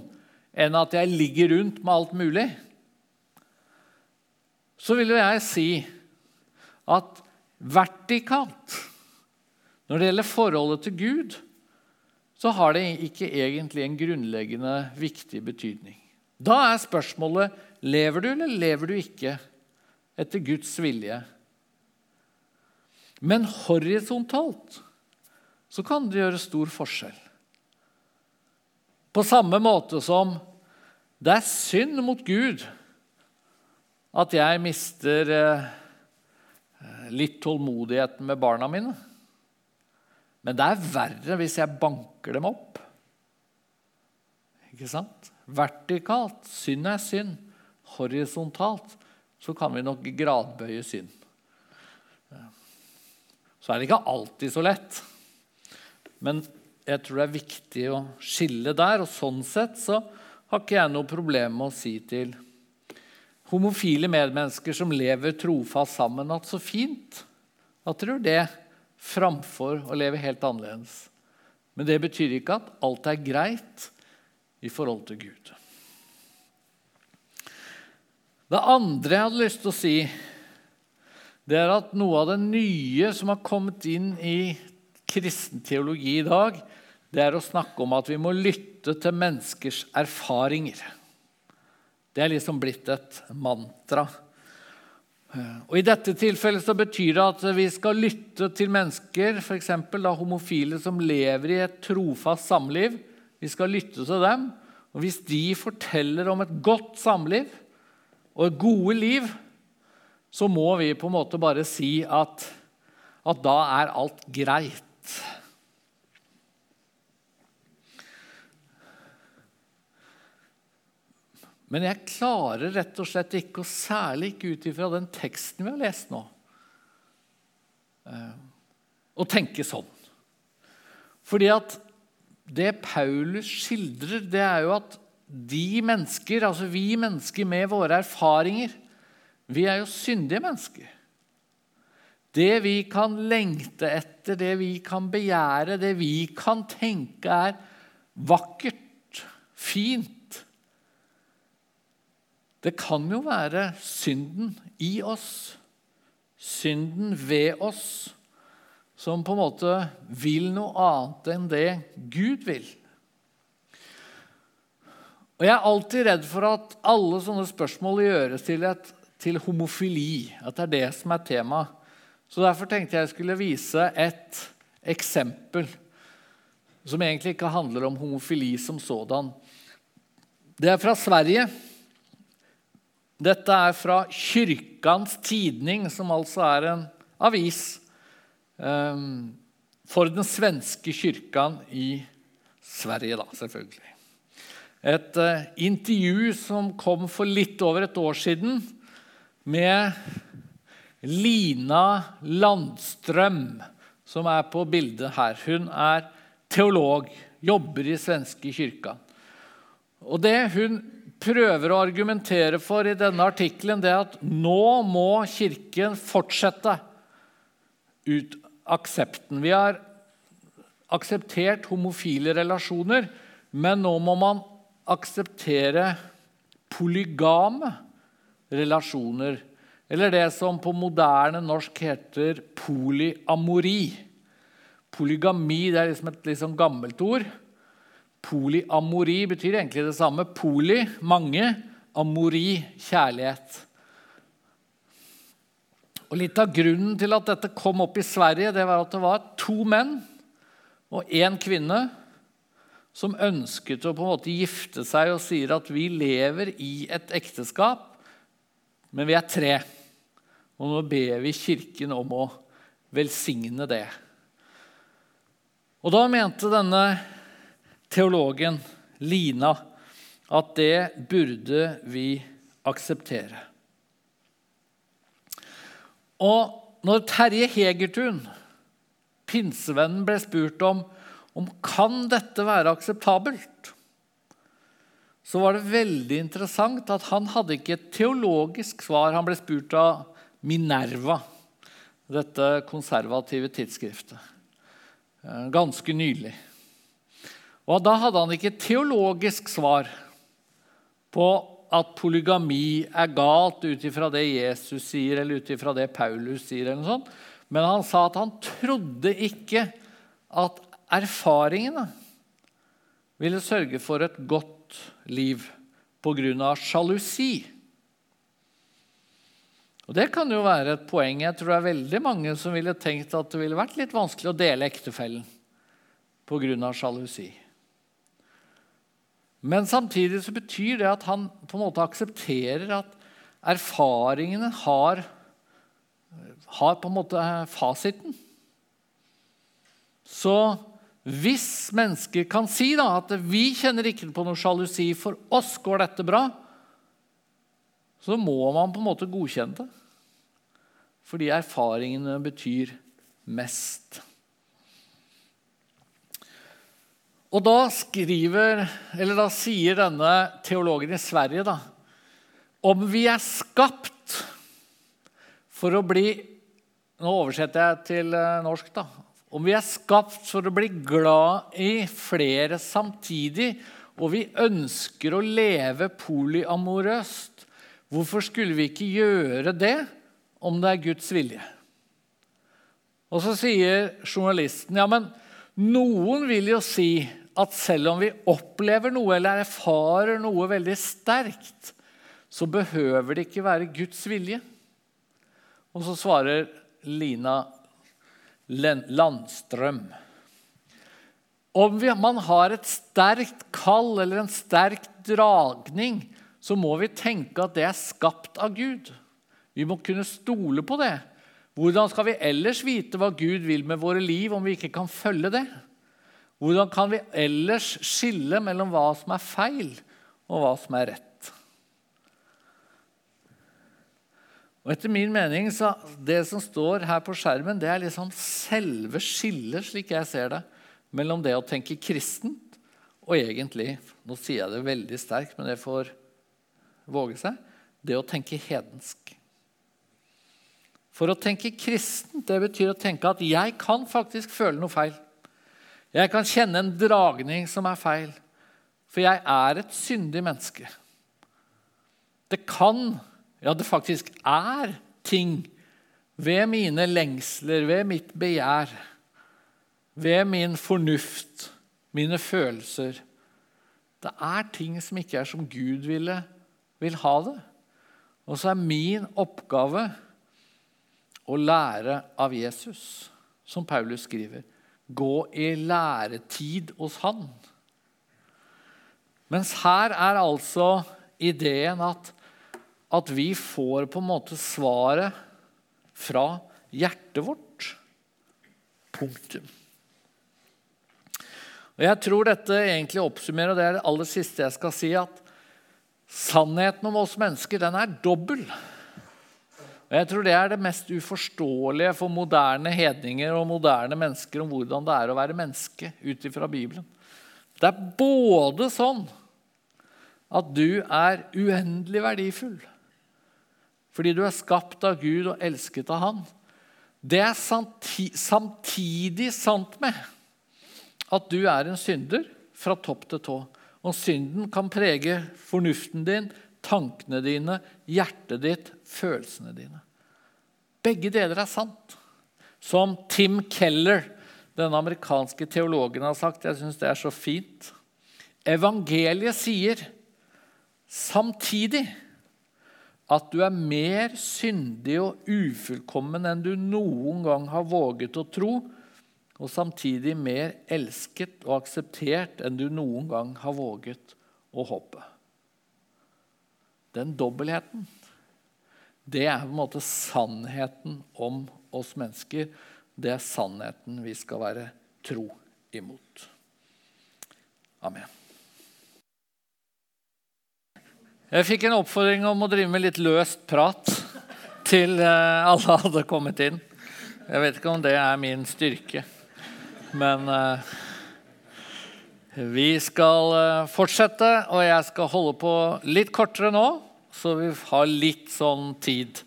enn at jeg ligger rundt med alt mulig? Så vil jo jeg si at vertikalt, når det gjelder forholdet til Gud, så har det ikke egentlig en grunnleggende viktig betydning. Da er spørsmålet lever du eller lever du ikke etter Guds vilje. Men horisontalt så kan det gjøre stor forskjell. På samme måte som det er synd mot Gud at jeg mister eh, litt tålmodigheten med barna mine. Men det er verre hvis jeg banker dem opp. Ikke sant? Vertikalt. Synd er synd. Horisontalt så kan vi nok gradbøye synd. Så er det ikke alltid så lett. Men jeg tror det er viktig å skille der. Og sånn sett så har ikke jeg noe problem med å si til homofile medmennesker som lever trofast sammen, at så fint at dere gjør det framfor å leve helt annerledes. Men det betyr ikke at alt er greit i forhold til Gud. Det andre jeg hadde lyst til å si, det er at noe av det nye som har kommet inn i kristen teologi i dag, det er å snakke om at vi må lytte til menneskers erfaringer. Det er liksom blitt et mantra. Og I dette tilfellet så betyr det at vi skal lytte til mennesker, f.eks. homofile som lever i et trofast samliv. Vi skal lytte til dem. Og Hvis de forteller om et godt samliv, og et gode liv, så må vi på en måte bare si at, at da er alt greit. Men jeg klarer rett og slett ikke, og særlig ikke ut ifra den teksten vi har lest nå, eh, å tenke sånn. Fordi at det Paulus skildrer, det er jo at de mennesker, altså vi mennesker med våre erfaringer, vi er jo syndige mennesker. Det vi kan lengte etter, det vi kan begjære, det vi kan tenke er vakkert, fint Det kan jo være synden i oss, synden ved oss, som på en måte vil noe annet enn det Gud vil. Og Jeg er alltid redd for at alle sånne spørsmål gjøres til, et, til homofili. At det er det som er tema. Så Derfor tenkte jeg skulle vise et eksempel som egentlig ikke handler om homofili som sådan. Det er fra Sverige. Dette er fra Kyrkans Tidning, som altså er en avis um, for den svenske kyrkan i Sverige, da, selvfølgelig et uh, intervju som kom for litt over et år siden med Lina Landstrøm, som er på bildet her. Hun er teolog, jobber i svenske kyrka. Og Det hun prøver å argumentere for i denne artikkelen, er at nå må Kirken fortsette ut aksepten. Vi har akseptert homofile relasjoner, men nå må man akseptere polygame relasjoner. Eller det som på moderne norsk heter polyamori. Polygami det er liksom et sånn gammelt ord. Polyamori betyr egentlig det samme. Poly mange, amori kjærlighet. Og Litt av grunnen til at dette kom opp i Sverige, det var at det var to menn og én kvinne som ønsket å på en måte gifte seg og sier at vi lever i et ekteskap, men vi er tre. Og nå ber vi Kirken om å velsigne det. Og da mente denne teologen, Lina, at det burde vi akseptere. Og når Terje Hegertun pinsevennen ble spurt om om kan dette være akseptabelt, så var det veldig interessant at han hadde ikke et teologisk svar. Han ble spurt av Minerva, dette konservative tidsskriftet, eh, ganske nylig. Og Da hadde han ikke teologisk svar på at polygami er galt ut ifra det Jesus sier, eller ut ifra det Paulus sier. eller noe sånt. Men han sa at han trodde ikke at erfaringene ville sørge for et godt liv pga. sjalusi. Og Det kan jo være et poeng. Jeg tror det er veldig mange som ville tenkt at det ville vært litt vanskelig å dele ektefellen pga. sjalusi. Men samtidig så betyr det at han på en måte aksepterer at erfaringene har, har på en måte fasiten. Så hvis mennesker kan si da, at vi kjenner ikke på noe sjalusi, for oss går dette bra, så må man på en måte godkjenne det. Fordi erfaringene betyr mest. Og da skriver, da sier denne teologen i Sverige da, om vi er skapt for å bli Nå oversetter jeg til eh, norsk. da. Om vi er skapt for å bli glad i flere samtidig, og vi ønsker å leve polyamorøst, hvorfor skulle vi ikke gjøre det om det er Guds vilje? Og så sier journalisten ja, men noen vil jo si at selv om vi opplever noe eller erfarer noe veldig sterkt, så behøver det ikke være Guds vilje. Og så svarer Lina Landstrøm. Om man har et sterkt kall eller en sterk dragning, så må vi tenke at det er skapt av Gud. Vi må kunne stole på det. Hvordan skal vi ellers vite hva Gud vil med våre liv, om vi ikke kan følge det? Hvordan kan vi ellers skille mellom hva som er feil, og hva som er rett? Og etter min mening så Det som står her på skjermen, det er liksom selve skillet, slik jeg ser det, mellom det å tenke kristent og egentlig Nå sier jeg det veldig sterkt, men det får våge seg det å tenke hedensk. For å tenke kristent det betyr å tenke at jeg kan faktisk føle noe feil. Jeg kan kjenne en dragning som er feil, for jeg er et syndig menneske. Det kan, ja, det faktisk er ting ved mine lengsler, ved mitt begjær, ved min fornuft, mine følelser Det er ting som ikke er som Gud ville, vil ha det. Og så er min oppgave å lære av Jesus, som Paulus skriver gå i læretid hos han. Mens her er altså ideen at, at vi får på en måte svaret fra hjertet vårt. Punktum. Og Jeg tror dette egentlig oppsummerer, og det er det aller siste jeg skal si, at sannheten om oss mennesker den er dobbel. Og Jeg tror det er det mest uforståelige for moderne hedninger og moderne mennesker om hvordan det er å være menneske ut ifra Bibelen. Det er både sånn at du er uendelig verdifull fordi du er skapt av Gud og elsket av Han. Det er samtidig sant med at du er en synder fra topp til tå. Og synden kan prege fornuften din, tankene dine, hjertet ditt, følelsene dine. Begge deler er sant. Som Tim Keller, denne amerikanske teologen, har sagt. Jeg syns det er så fint. Evangeliet sier samtidig at du er mer syndig og ufullkommen enn du noen gang har våget å tro, og samtidig mer elsket og akseptert enn du noen gang har våget å håpe. Den dobbeltheten det er på en måte sannheten om oss mennesker. Det er sannheten vi skal være tro imot. Amen. Jeg fikk en oppfordring om å drive med litt løst prat til eh, alle hadde kommet inn. Jeg vet ikke om det er min styrke. Men eh, vi skal eh, fortsette, og jeg skal holde på litt kortere nå. Så vi har litt sånn tid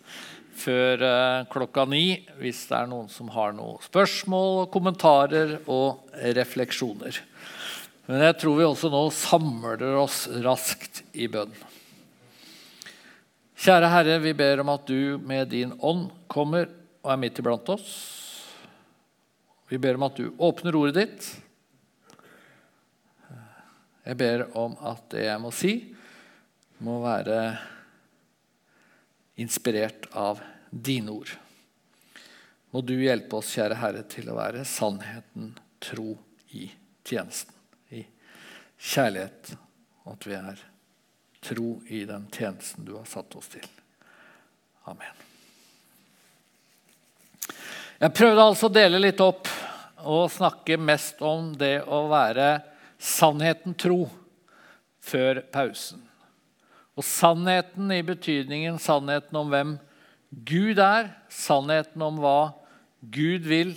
før eh, klokka ni hvis det er noen som har noen spørsmål, kommentarer og refleksjoner. Men jeg tror vi også nå samler oss raskt i bønn. Kjære Herre, vi ber om at du med din ånd kommer og er midt iblant oss. Vi ber om at du åpner ordet ditt. Jeg ber om at det jeg må si, må være inspirert av dine ord. Må du hjelpe oss, kjære Herre, til å være sannheten tro i tjenesten. I kjærlighet, og at vi er tro i den tjenesten du har satt oss til. Amen. Jeg prøvde altså å dele litt opp og snakke mest om det å være sannheten tro før pausen. Og sannheten i betydningen sannheten om hvem Gud er, sannheten om hva Gud vil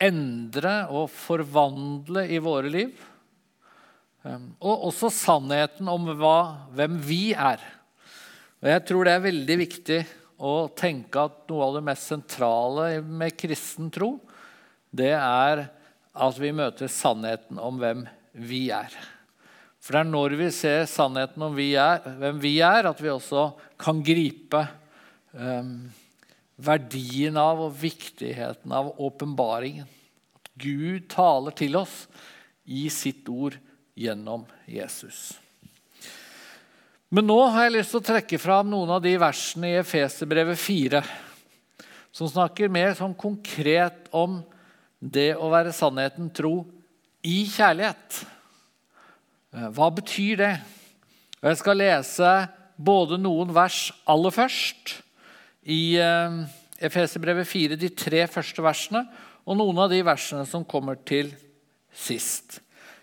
endre og forvandle i våre liv. Ehm, og også sannheten om hva, hvem vi er. Og jeg tror det er veldig viktig å tenke at noe av det mest sentrale med kristen tro, det er at vi møter sannheten om hvem vi er. For det er når vi ser sannheten om vi er, hvem vi er, at vi også kan gripe um, verdien av og viktigheten av åpenbaringen. At Gud taler til oss i sitt ord gjennom Jesus. Men nå har jeg lyst til å trekke fram noen av de versene i Efeserbrevet 4 som snakker mer sånn konkret om det å være sannheten tro i kjærlighet. Eh, hva betyr det? Jeg skal lese både noen vers aller først i eh, Efeserbrevet 4, de tre første versene, og noen av de versene som kommer til sist.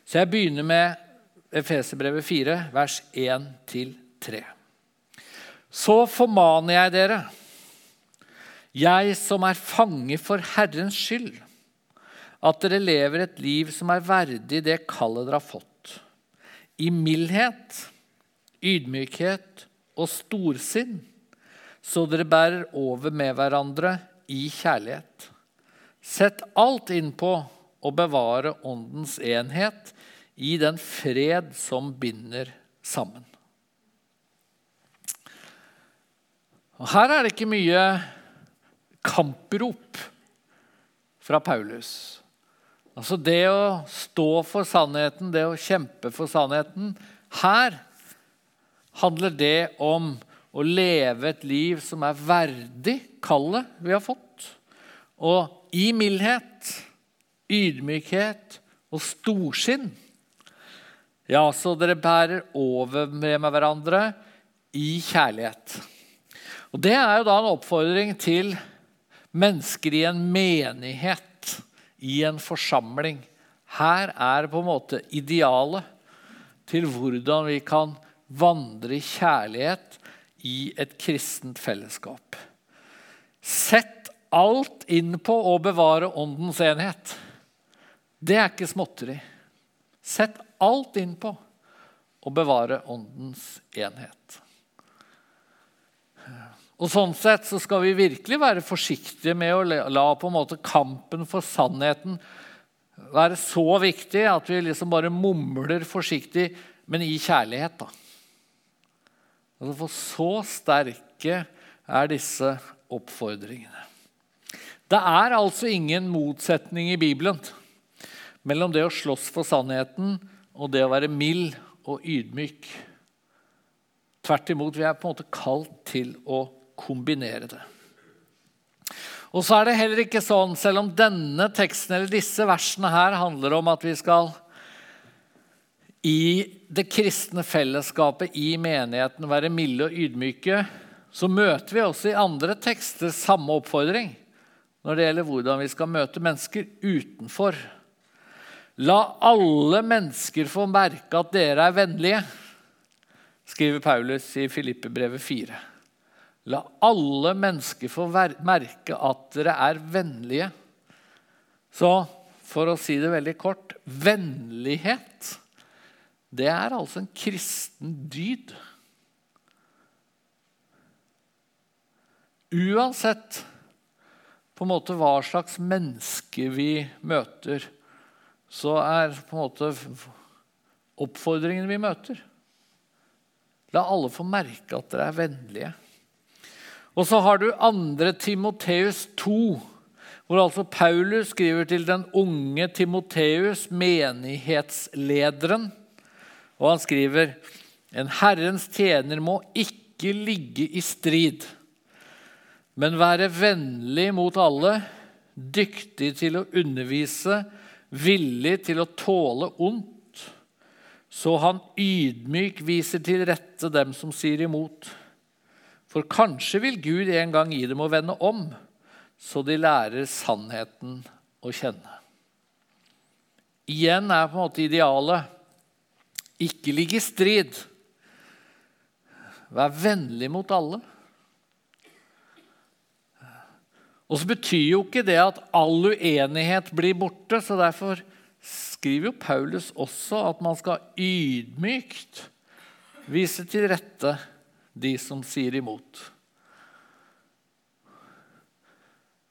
Så jeg begynner med Efeserbrevet 4, vers 1-3. Så formaner jeg dere, jeg som er fange for Herrens skyld, at dere lever et liv som er verdig det kallet dere har fått, i mildhet, ydmykhet og storsinn, så dere bærer over med hverandre i kjærlighet. Sett alt inn på å bevare åndens enhet i den fred som binder sammen. Og her er det ikke mye kamprop fra Paulus. Altså det å stå for sannheten, det å kjempe for sannheten Her handler det om å leve et liv som er verdig kallet vi har fått. Og i mildhet, ydmykhet og storsinn. Ja, så dere bærer over med hverandre i kjærlighet. Og Det er jo da en oppfordring til mennesker i en menighet, i en forsamling. Her er på en måte idealet til hvordan vi kan vandre i kjærlighet i et kristent fellesskap. Sett alt inn på å bevare åndens enhet. Det er ikke småtteri. Sett alt inn på å bevare åndens enhet. Og Sånn sett så skal vi virkelig være forsiktige med å la på en måte kampen for sannheten være så viktig at vi liksom bare mumler forsiktig, men i kjærlighet. da. Altså For så sterke er disse oppfordringene. Det er altså ingen motsetning i Bibelen mellom det å slåss for sannheten og det å være mild og ydmyk. Tvert imot, vi er på en måte kalt til å kombinere det. Og så er det heller ikke sånn, selv om denne teksten eller disse versene her handler om at vi skal i det kristne fellesskapet, i menigheten, være milde og ydmyke, så møter vi også i andre tekster samme oppfordring når det gjelder hvordan vi skal møte mennesker utenfor. La alle mennesker få merke at dere er vennlige, skriver Paulus i Filippebrevet 4. La alle mennesker få merke at dere er vennlige. Så for å si det veldig kort, vennlighet, det er altså en kristen dyd. Uansett på en måte hva slags menneske vi møter, så er på en måte oppfordringene vi møter La alle få merke at dere er vennlige. Og så har du 2. Timoteus 2, hvor altså Paulus skriver til den unge Timoteus, menighetslederen. Og han skriver en Herrens tjener må ikke ligge i strid men være vennlig mot alle, dyktig til å undervise, villig til å tåle ondt, så han ydmyk viser til rette dem som sier imot. For kanskje vil Gud en gang gi dem å vende om, så de lærer sannheten å kjenne. Igjen er på en måte idealet ikke ligge i strid. Vær vennlig mot alle. Og så betyr jo ikke det at all uenighet blir borte. så Derfor skriver jo Paulus også at man skal ydmykt vise til rette de som sier imot.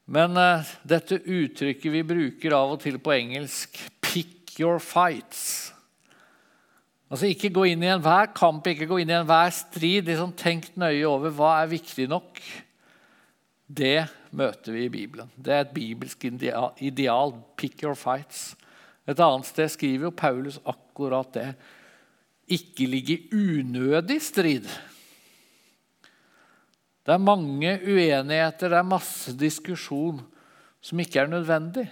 Men uh, dette uttrykket vi bruker av og til på engelsk 'pick your fights' Altså Ikke gå inn i enhver kamp, ikke gå inn i enhver strid. Liksom tenk nøye over hva er viktig nok. Det møter vi i Bibelen. Det er et bibelsk ideal. Pick your fights. Et annet sted skriver jo Paulus akkurat det. Ikke ligge unødig strid. Det er mange uenigheter, det er masse diskusjon som ikke er nødvendig.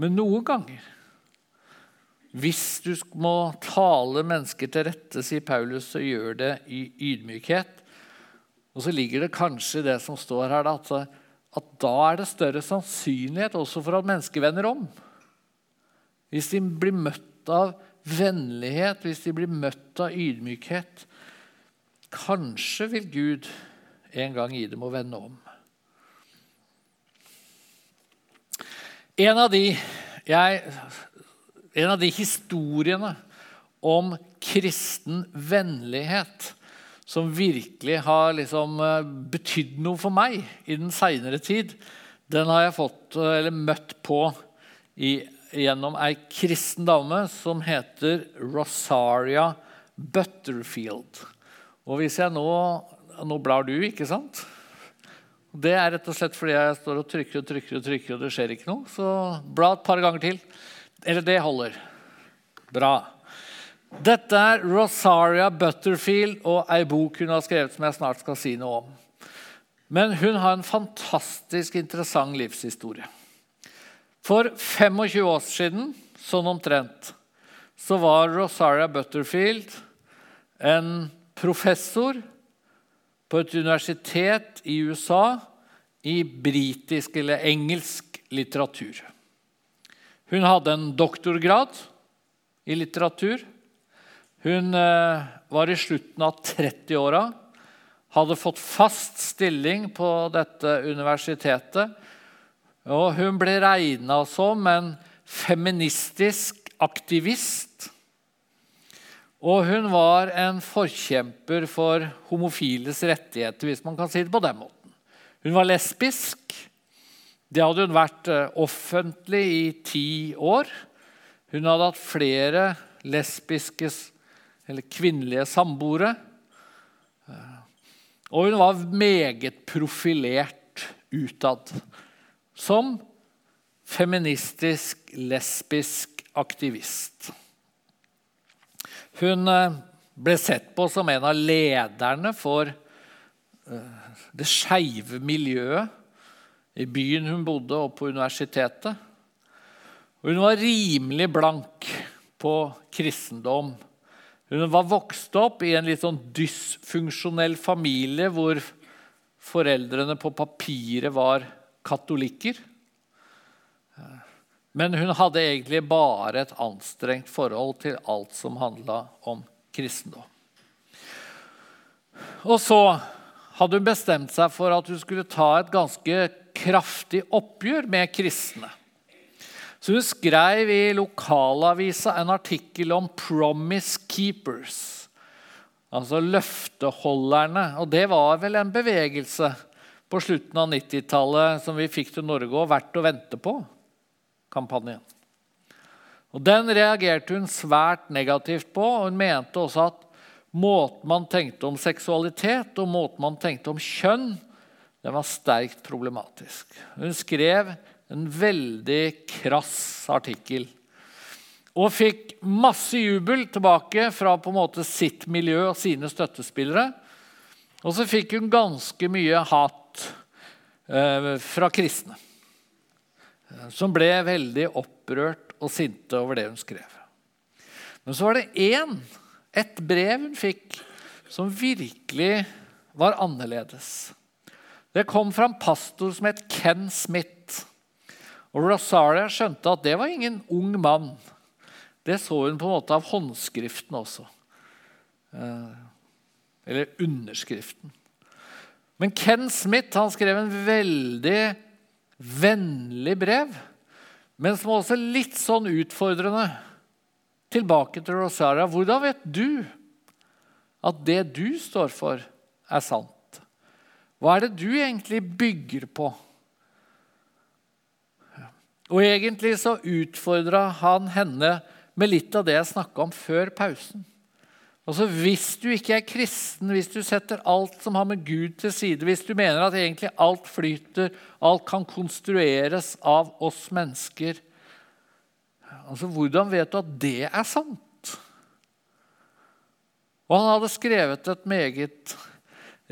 Men noen ganger, hvis du må tale mennesker til rette, sier Paulus, så gjør det i ydmykhet og så ligger det kanskje i det som står her, at, at da er det større sannsynlighet også for at mennesker vender om. Hvis de blir møtt av vennlighet, hvis de blir møtt av ydmykhet Kanskje vil Gud en gang gi dem å vende om. En av de, jeg, en av de historiene om kristen vennlighet som virkelig har liksom eh, betydd noe for meg i den seinere tid, den har jeg fått, eh, møtt på i, gjennom ei kristen dame som heter Rosaria Butterfield. Og hvis jeg nå Nå blar du, ikke sant? Det er rett og slett fordi jeg står og trykker og trykker, og trykker, og det skjer ikke noe. Så bla et par ganger til. Eller det holder. Bra. Dette er Rosaria Butterfield og ei bok hun har skrevet som jeg snart skal si noe om. Men hun har en fantastisk interessant livshistorie. For 25 år siden, sånn omtrent, så var Rosaria Butterfield en professor på et universitet i USA i britisk eller engelsk litteratur. Hun hadde en doktorgrad i litteratur. Hun eh, var i slutten av 30-åra, hadde fått fast stilling på dette universitetet. Og hun ble regna som en feministisk aktivist. Og hun var en forkjemper for homofiles rettigheter, hvis man kan si det på den måten. Hun var lesbisk. Det hadde hun vært eh, offentlig i ti år. Hun hadde hatt flere lesbiske eller kvinnelige samboere. Og hun var meget profilert utad som feministisk, lesbisk aktivist. Hun eh, ble sett på som en av lederne for eh, det skeive miljøet i byen hun bodde, og på universitetet. Hun var rimelig blank på kristendom hun var vokst opp i en litt sånn dysfunksjonell familie hvor foreldrene på papiret var katolikker. Men hun hadde egentlig bare et anstrengt forhold til alt som handla om kristendom. Og så hadde hun bestemt seg for at hun skulle ta et ganske kraftig oppgjør med kristne. Så hun skrev i lokalavisa en artikkel om 'Promise Keepers'. Altså løfteholderne. Og det var vel en bevegelse på slutten av 90-tallet som vi fikk til Norge og verdt å vente på. Kampanjen. Og Den reagerte hun svært negativt på, og hun mente også at måten man tenkte om seksualitet og måten man tenkte om kjønn, den var sterkt problematisk. Hun skrev en veldig krass artikkel. Og fikk masse jubel tilbake fra på en måte sitt miljø og sine støttespillere. Og så fikk hun ganske mye hat eh, fra kristne, som ble veldig opprørt og sinte over det hun skrev. Men så var det én, et brev hun fikk, som virkelig var annerledes. Det kom fra en pastor som het Ken Smith. Og Rosaria skjønte at det var ingen ung mann. Det så hun på en måte av håndskriften også. Eh, eller underskriften. Men Ken Smith han skrev en veldig vennlig brev, men som også er litt sånn utfordrende. Tilbake til Rosaria. Hvordan vet du at det du står for, er sant? Hva er det du egentlig bygger på? Og egentlig så utfordra han henne med litt av det jeg snakka om før pausen. Altså Hvis du ikke er kristen, hvis du setter alt som har med Gud til side, hvis du mener at egentlig alt flyter, alt kan konstrueres av oss mennesker altså Hvordan vet du at det er sant? Og han hadde skrevet et meget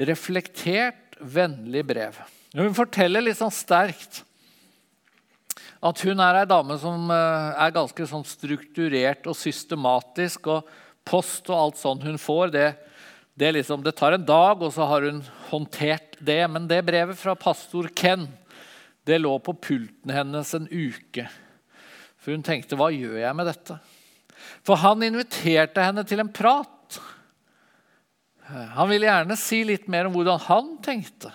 reflektert, vennlig brev. Hun forteller litt sånn sterkt at hun er ei dame som eh, er ganske sånn strukturert og systematisk. og Post og alt sånt hun får, det, det, liksom, det, tar en dag, og så har hun håndtert det. Men det brevet fra pastor Ken det lå på pulten hennes en uke. For hun tenkte 'hva gjør jeg med dette?' For han inviterte henne til en prat. Han ville gjerne si litt mer om hvordan han tenkte.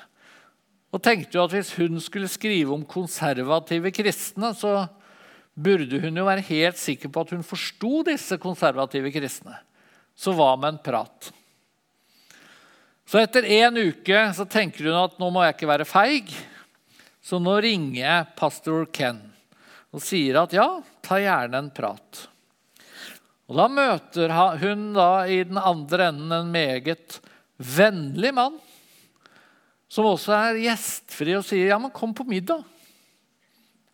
Og tenkte jo at hvis hun skulle skrive om konservative kristne, så burde hun jo være helt sikker på at hun forsto disse konservative kristne. Så hva med en prat? Så etter en uke så tenker hun at nå må jeg ikke være feig, så nå ringer jeg pastor Ken og sier at ja, ta gjerne en prat. Og Da møter hun da i den andre enden en meget vennlig mann som også er gjestfri og sier ja, men kom på middag.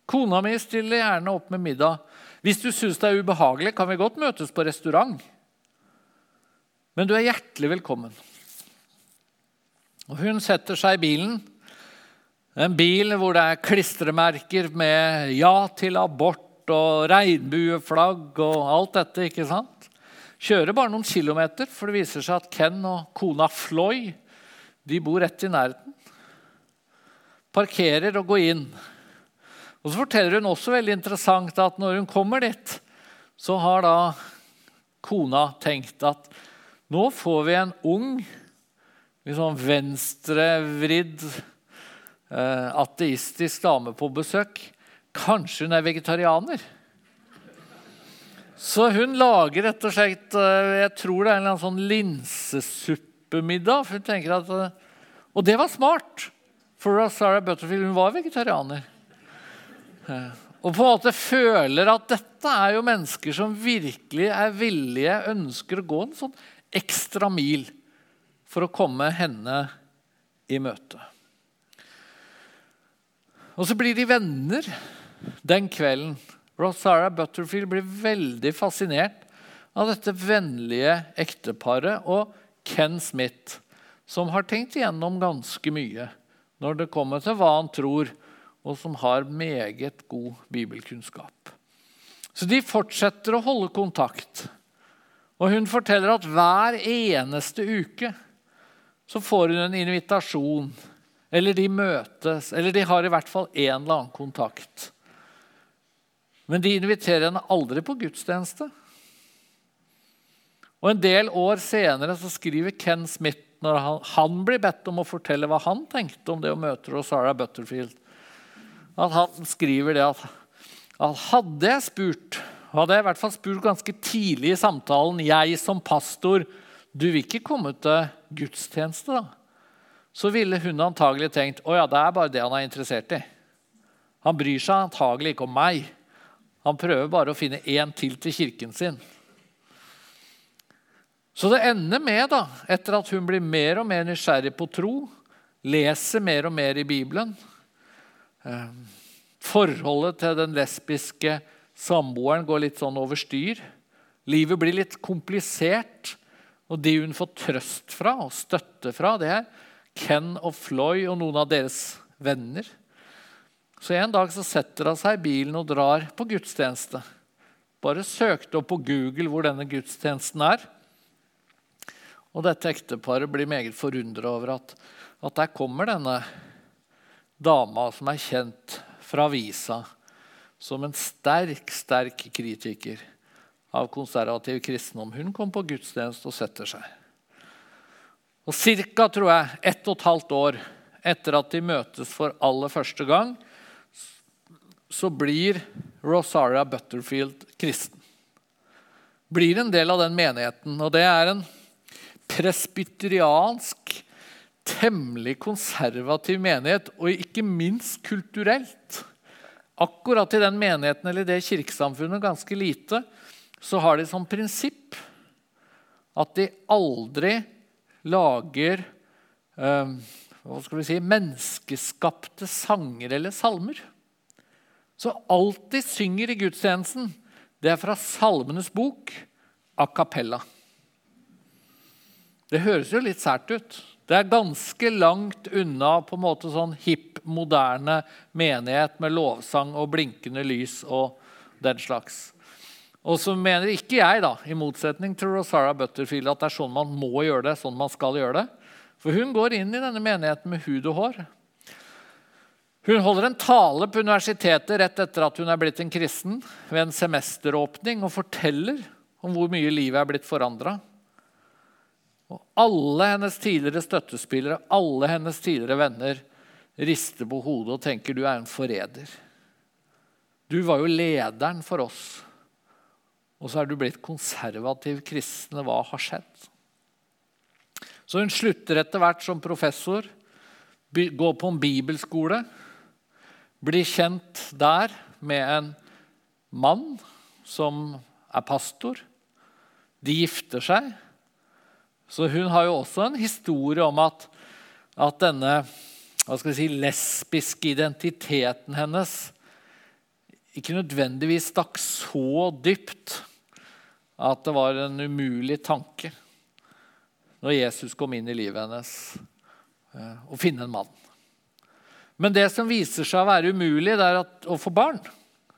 Kona mi stiller gjerne opp med middag. Hvis du syns det er ubehagelig, kan vi godt møtes på restaurant. Men du er hjertelig velkommen. Og Hun setter seg i bilen. En bil hvor det er klistremerker med 'ja til abort' og regnbueflagg og alt dette. ikke sant? Kjører bare noen kilometer, for det viser seg at Ken og kona Floy de bor rett i nærheten. Parkerer og går inn. Og så forteller hun også veldig interessant at når hun kommer dit, så har da kona tenkt at nå får vi en ung, liksom venstrevridd, eh, ateistisk dame på besøk. Kanskje hun er vegetarianer? Så hun lager rett og slett eh, jeg tror det er en sånn linsesuppemiddag. For hun tenker at, eh, Og det var smart, for Sarah Butterfield hun var vegetarianer. Eh, og på en måte føler at dette er jo mennesker som virkelig er villige, ønsker å gå en sånn ekstra mil for å komme henne i møte. Og så blir de venner den kvelden. Rosara Butterfield blir veldig fascinert av dette vennlige ekteparet. og Ken Smith, som har tenkt igjennom ganske mye når det kommer til hva han tror, og som har meget god bibelkunnskap. Så de fortsetter å holde kontakt. Og hun forteller at hver eneste uke så får hun en invitasjon. Eller de møtes, eller de har i hvert fall en eller annen kontakt. Men de inviterer henne aldri på gudstjeneste. Og En del år senere så skriver Ken Smith, når han, han, blir bedt om å fortelle hva han tenkte om det å møte Rosara Butterfield, at han skriver det at, at hadde jeg spurt, hadde jeg i hvert fall spurt ganske tidlig i samtalen jeg som pastor, du vil ikke komme til gudstjeneste, da? Så ville hun antagelig tenkt å ja, det er bare det han er interessert i. Han bryr seg antagelig ikke om meg. Han prøver bare å finne én til til kirken sin. Så det ender med, da, etter at hun blir mer og mer nysgjerrig på tro, leser mer og mer i Bibelen Forholdet til den lesbiske samboeren går litt sånn over styr. Livet blir litt komplisert. Og de hun får trøst fra og støtte fra, det er Ken og Floy og noen av deres venner. Så En dag så setter hun seg i bilen og drar på gudstjeneste. Bare søkte opp på Google hvor denne gudstjenesten er. Og dette ekteparet blir meget forundra over at, at, der kommer denne dama som er kjent fra avisa som en sterk, sterk kritiker av konservativ kristendom. Hun kom på gudstjeneste og setter seg. Og Ca. tror jeg, ett og et halvt år etter at de møtes for aller første gang, så blir Rosaria Butterfield kristen. Blir en del av den menigheten. Og det er en presbyteriansk, temmelig konservativ menighet, og ikke minst kulturelt. Akkurat i den menigheten eller det kirkesamfunnet, ganske lite, så har de som prinsipp at de aldri lager eh, hva skal vi si, menneskeskapte sanger eller salmer. Så alt de synger i gudstjenesten, det er fra Salmenes bok a cappella. Det høres jo litt sært ut. Det er ganske langt unna på en måte sånn hipp, moderne menighet med lovsang og blinkende lys og den slags. Og så mener ikke jeg, da, i motsetning til Rosara Butterfield, at det er sånn man må gjøre det. sånn man skal gjøre det. For hun går inn i denne menigheten med hud og hår. Hun holder en tale på universitetet rett etter at hun er blitt en kristen, ved en semesteråpning, og forteller om hvor mye livet er blitt forandra. Og alle hennes tidligere støttespillere, alle hennes tidligere venner, rister på hodet og tenker du er en forræder. Du var jo lederen for oss. Og så er du blitt konservativ kristne. Hva har skjedd? Så hun slutter etter hvert som professor, går på en bibelskole, blir kjent der med en mann som er pastor. De gifter seg. Så hun har jo også en historie om at, at denne si, lesbiske identiteten hennes ikke nødvendigvis stakk så dypt at det var en umulig tanke når Jesus kom inn i livet hennes, eh, å finne en mann. Men det som viser seg å være umulig, det er at, å få barn.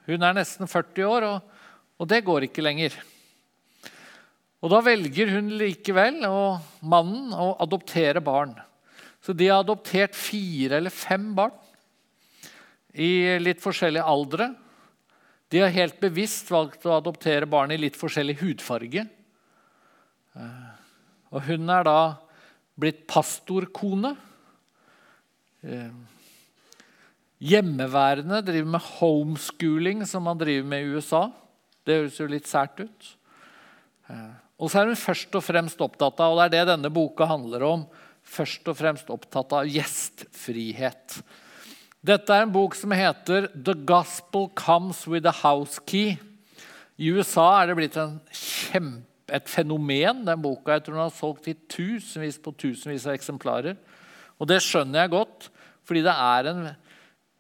Hun er nesten 40 år, og, og det går ikke lenger. Og Da velger hun likevel og mannen å adoptere barn. Så de har adoptert fire eller fem barn i litt forskjellige aldre. De har helt bevisst valgt å adoptere barn i litt forskjellig hudfarge. Eh, og hun er da blitt pastorkone. Eh, hjemmeværende, driver med homeschooling, som man driver med i USA. Det høres jo litt sært ut. Eh, og så er hun først og fremst opptatt av, og det er det denne boka handler om, først og fremst opptatt av gjestfrihet. Dette er en bok som heter 'The Gospel Comes With A House Key'. I USA er det blitt kjempe, et fenomen. Den boka jeg tror den har solgt i tusenvis på tusenvis av eksemplarer. Og det skjønner jeg godt, fordi det er en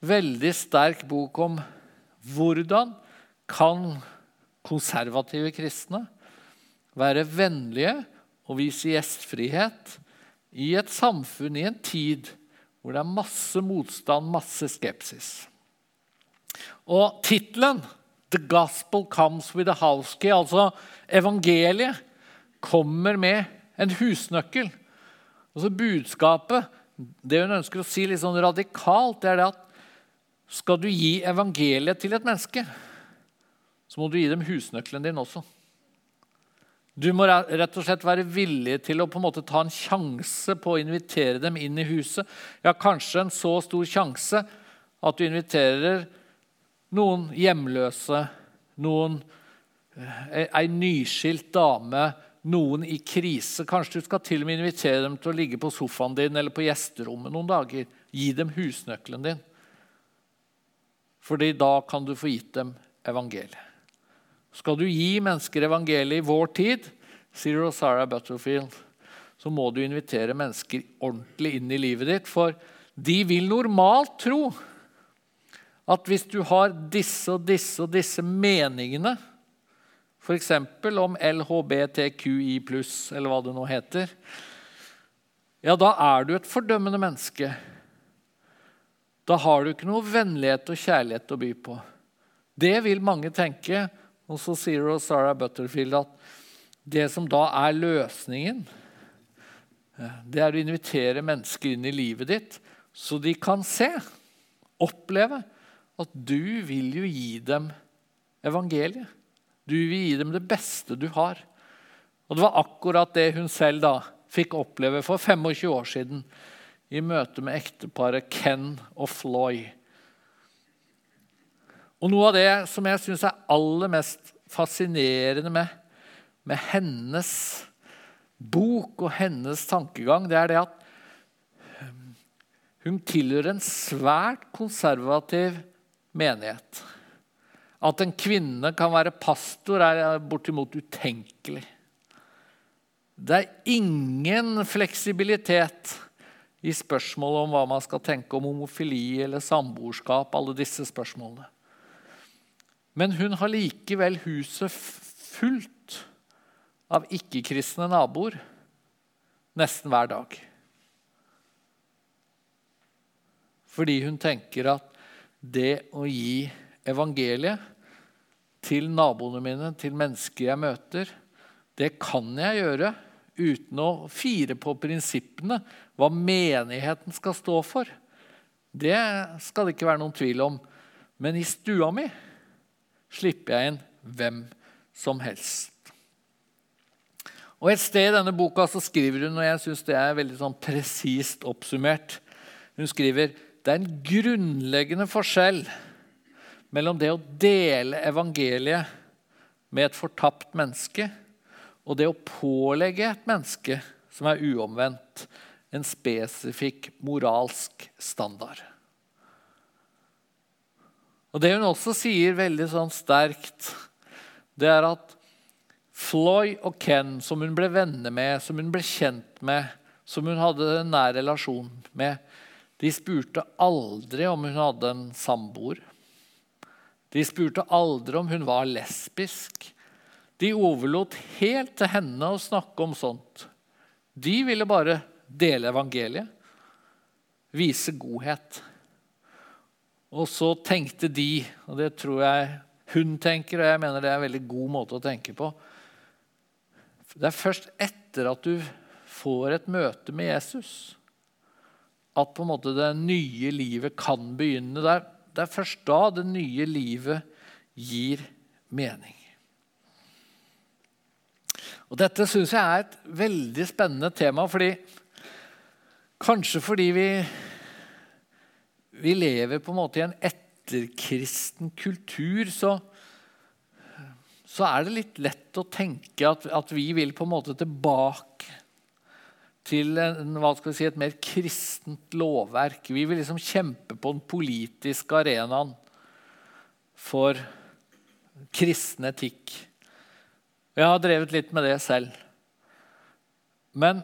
veldig sterk bok om hvordan kan konservative kristne være vennlige og vise gjestfrihet i et samfunn, i en tid hvor det er masse motstand, masse skepsis. Og tittelen 'The Gospel Comes With a House Key', altså evangeliet, kommer med en husnøkkel. Altså Budskapet, det hun ønsker å si litt sånn radikalt, det er det at skal du gi evangeliet til et menneske, så må du gi dem husnøkkelen din også. Du må rett og slett være villig til å på en måte ta en sjanse på å invitere dem inn i huset. Ja, kanskje en så stor sjanse at du inviterer noen hjemløse, noen eh, ei nyskilt dame, noen i krise. Kanskje du skal til og med invitere dem til å ligge på sofaen din eller på gjesterommet noen dager. Gi dem husnøkkelen din. Fordi da kan du få gitt dem evangeliet. Skal du gi mennesker evangeliet i vår tid, sier Rosara Butterfield, så må du invitere mennesker ordentlig inn i livet ditt. For de vil normalt tro at hvis du har disse og disse og disse meningene, f.eks. om LHBTQI eller hva det nå heter, ja, da er du et fordømmende menneske. Da har du ikke noe vennlighet og kjærlighet å by på. Det vil mange tenke. Og så sier Sarah Butterfield at det som da er løsningen, det er å invitere mennesker inn i livet ditt, så de kan se, oppleve, at du vil jo gi dem evangeliet. Du vil gi dem det beste du har. Og Det var akkurat det hun selv da fikk oppleve for 25 år siden i møte med ekteparet Ken og Floy. Og Noe av det som jeg syns er aller mest fascinerende med, med hennes bok og hennes tankegang, det er det at hun tilhører en svært konservativ menighet. At en kvinne kan være pastor, er bortimot utenkelig. Det er ingen fleksibilitet i spørsmålet om hva man skal tenke om homofili eller samboerskap. alle disse spørsmålene. Men hun har likevel huset fullt av ikke-kristne naboer nesten hver dag. Fordi hun tenker at det å gi evangeliet til naboene mine, til mennesker jeg møter, det kan jeg gjøre uten å fire på prinsippene, hva menigheten skal stå for. Det skal det ikke være noen tvil om. Men i stua mi slipper jeg inn hvem som helst. Og Et sted i denne boka så skriver hun, og jeg syns det er veldig sånn presist oppsummert Hun skriver det er en grunnleggende forskjell mellom det å dele evangeliet med et fortapt menneske og det å pålegge et menneske som er uomvendt, en spesifikk moralsk standard. Og Det hun også sier veldig sånn sterkt, det er at Floy og Ken, som hun ble venner med, som hun ble kjent med, som hun hadde en nær relasjon med, de spurte aldri om hun hadde en samboer. De spurte aldri om hun var lesbisk. De overlot helt til henne å snakke om sånt. De ville bare dele evangeliet, vise godhet. Og så tenkte de, og det tror jeg hun tenker, og jeg mener det er en veldig god måte å tenke på Det er først etter at du får et møte med Jesus, at på en måte det nye livet kan begynne. Det er, det er først da det nye livet gir mening. Og Dette syns jeg er et veldig spennende tema. fordi Kanskje fordi vi vi lever på en måte i en etterkristen kultur, så, så er det litt lett å tenke at, at, vi vil på en måte tilbake til en, si, et mer kristent lovverk. Vi vil liksom kjempe på den politiske arenaen for kristen etikk. Jeg har drevet litt med det selv. Men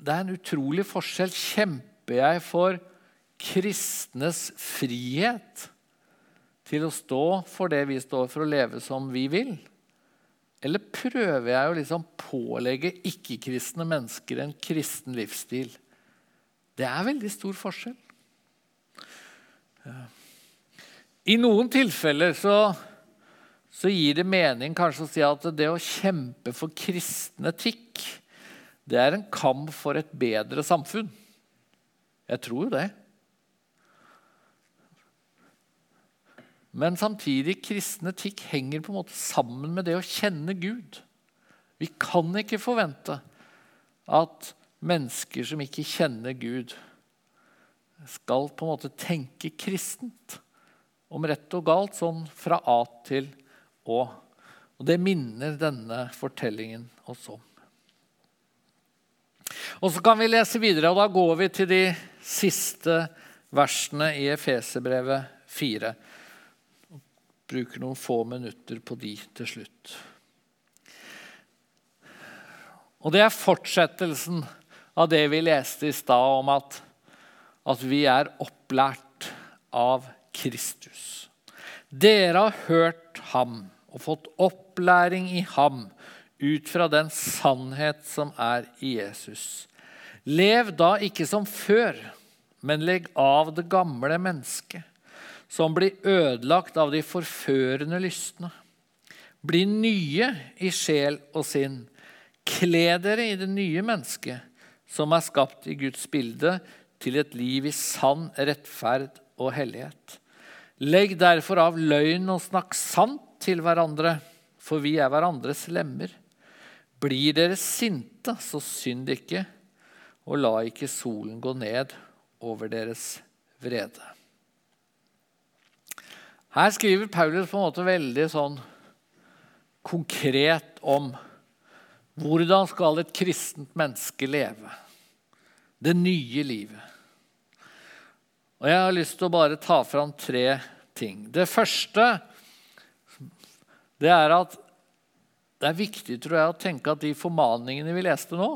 det er en utrolig forskjell. Kjemper jeg for kristnes frihet til å stå for det vi står for, å leve som vi vil? Eller prøver jeg å liksom pålegge ikke-kristne mennesker en kristen livsstil? Det er veldig stor forskjell. I noen tilfeller så, så, gir det mening kanskje å si at det å kjempe for kristen etikk, det er en kamp for et bedre samfunn. Jeg tror jo det. Men samtidig kristen etikk henger på en måte sammen med det å kjenne Gud. Vi kan ikke forvente at mennesker som ikke kjenner Gud, skal på en måte tenke kristent. om rett og galt, sånn fra A til Å. Og det minner denne fortellingen oss om. Og så kan vi lese videre, og da går vi til de siste versene i Efeserbrevet 4. Bruker noen få minutter på de til slutt. Og det er fortsettelsen av det vi leste i stad om at, at vi er opplært av Kristus. Dere har hørt ham og fått opplæring i ham ut fra den sannhet som er i Jesus. Lev da ikke som før, men legg av det gamle mennesket, som blir ødelagt av de forførende lystne. Bli nye i sjel og sinn Kle dere i det nye mennesket, som er skapt i Guds bilde, til et liv i sann rettferd og hellighet. Legg derfor av løgn og snakk sant til hverandre, for vi er hverandres lemmer. Blir dere sinte, så synd ikke, og la ikke solen gå ned over deres vrede. Her skriver Paulus på en måte veldig sånn konkret om hvordan skal et kristent menneske leve? Det nye livet. Og Jeg har lyst til å bare ta fram tre ting. Det første det er at det er viktig tror jeg, å tenke at de formaningene vi leste nå,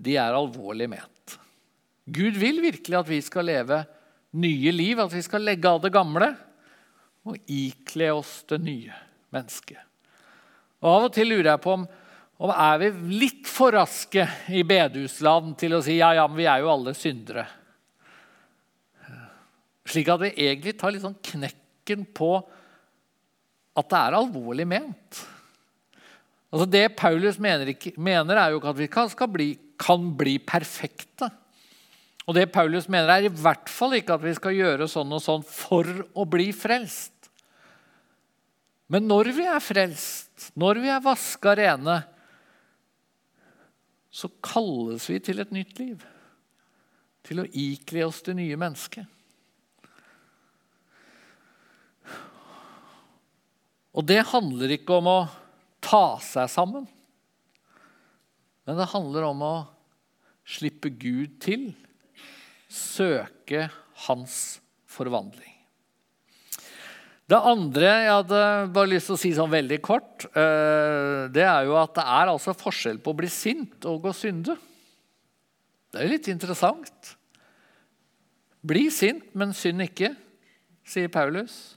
de er alvorlig ment. Gud vil virkelig at vi skal leve nye liv, at vi skal legge av det gamle og ikle oss det nye mennesket. Og Av og til lurer jeg på om om er vi litt for raske i bedehusland til å si ja, ja, men vi er jo alle syndere? Slik at vi egentlig tar litt sånn knekken på at det er alvorlig ment. Altså Det Paulus mener, ikke, mener er jo ikke at vi kan, bli, kan bli perfekte. Og det Paulus mener, er i hvert fall ikke at vi skal gjøre sånn og sånn for å bli frelst. Men når vi er frelst, når vi er vaska rene, så kalles vi til et nytt liv. Til å ikle oss det nye mennesket. Og det handler ikke om å ta seg sammen. Men det handler om å slippe Gud til. Søke hans forvandling. Det andre jeg hadde bare lyst til å si sånn veldig kort, eh, det er jo at det er altså forskjell på å bli sint og å synde. Det er litt interessant. Bli sint, men synd ikke, sier Paulus.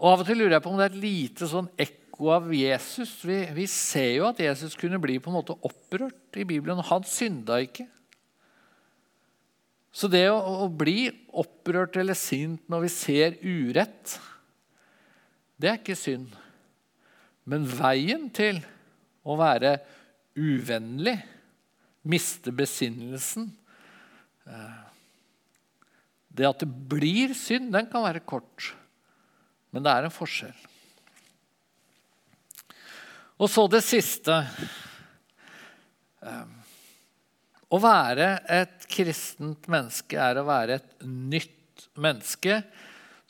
Og Av og til lurer jeg på om det er et lite sånn ekko av Jesus. Vi, vi ser jo at Jesus kunne bli på en måte opprørt i Bibelen. Han synda ikke. Så det å, å, bli opprørt eller sint når vi ser urett, det er ikke synd. Men veien til å være uvennlig, miste besinnelsen eh, Det at det blir synd, den kan være kort. Men det er en forskjell. Og så det siste. Um, å være et kristent menneske er å være et nytt menneske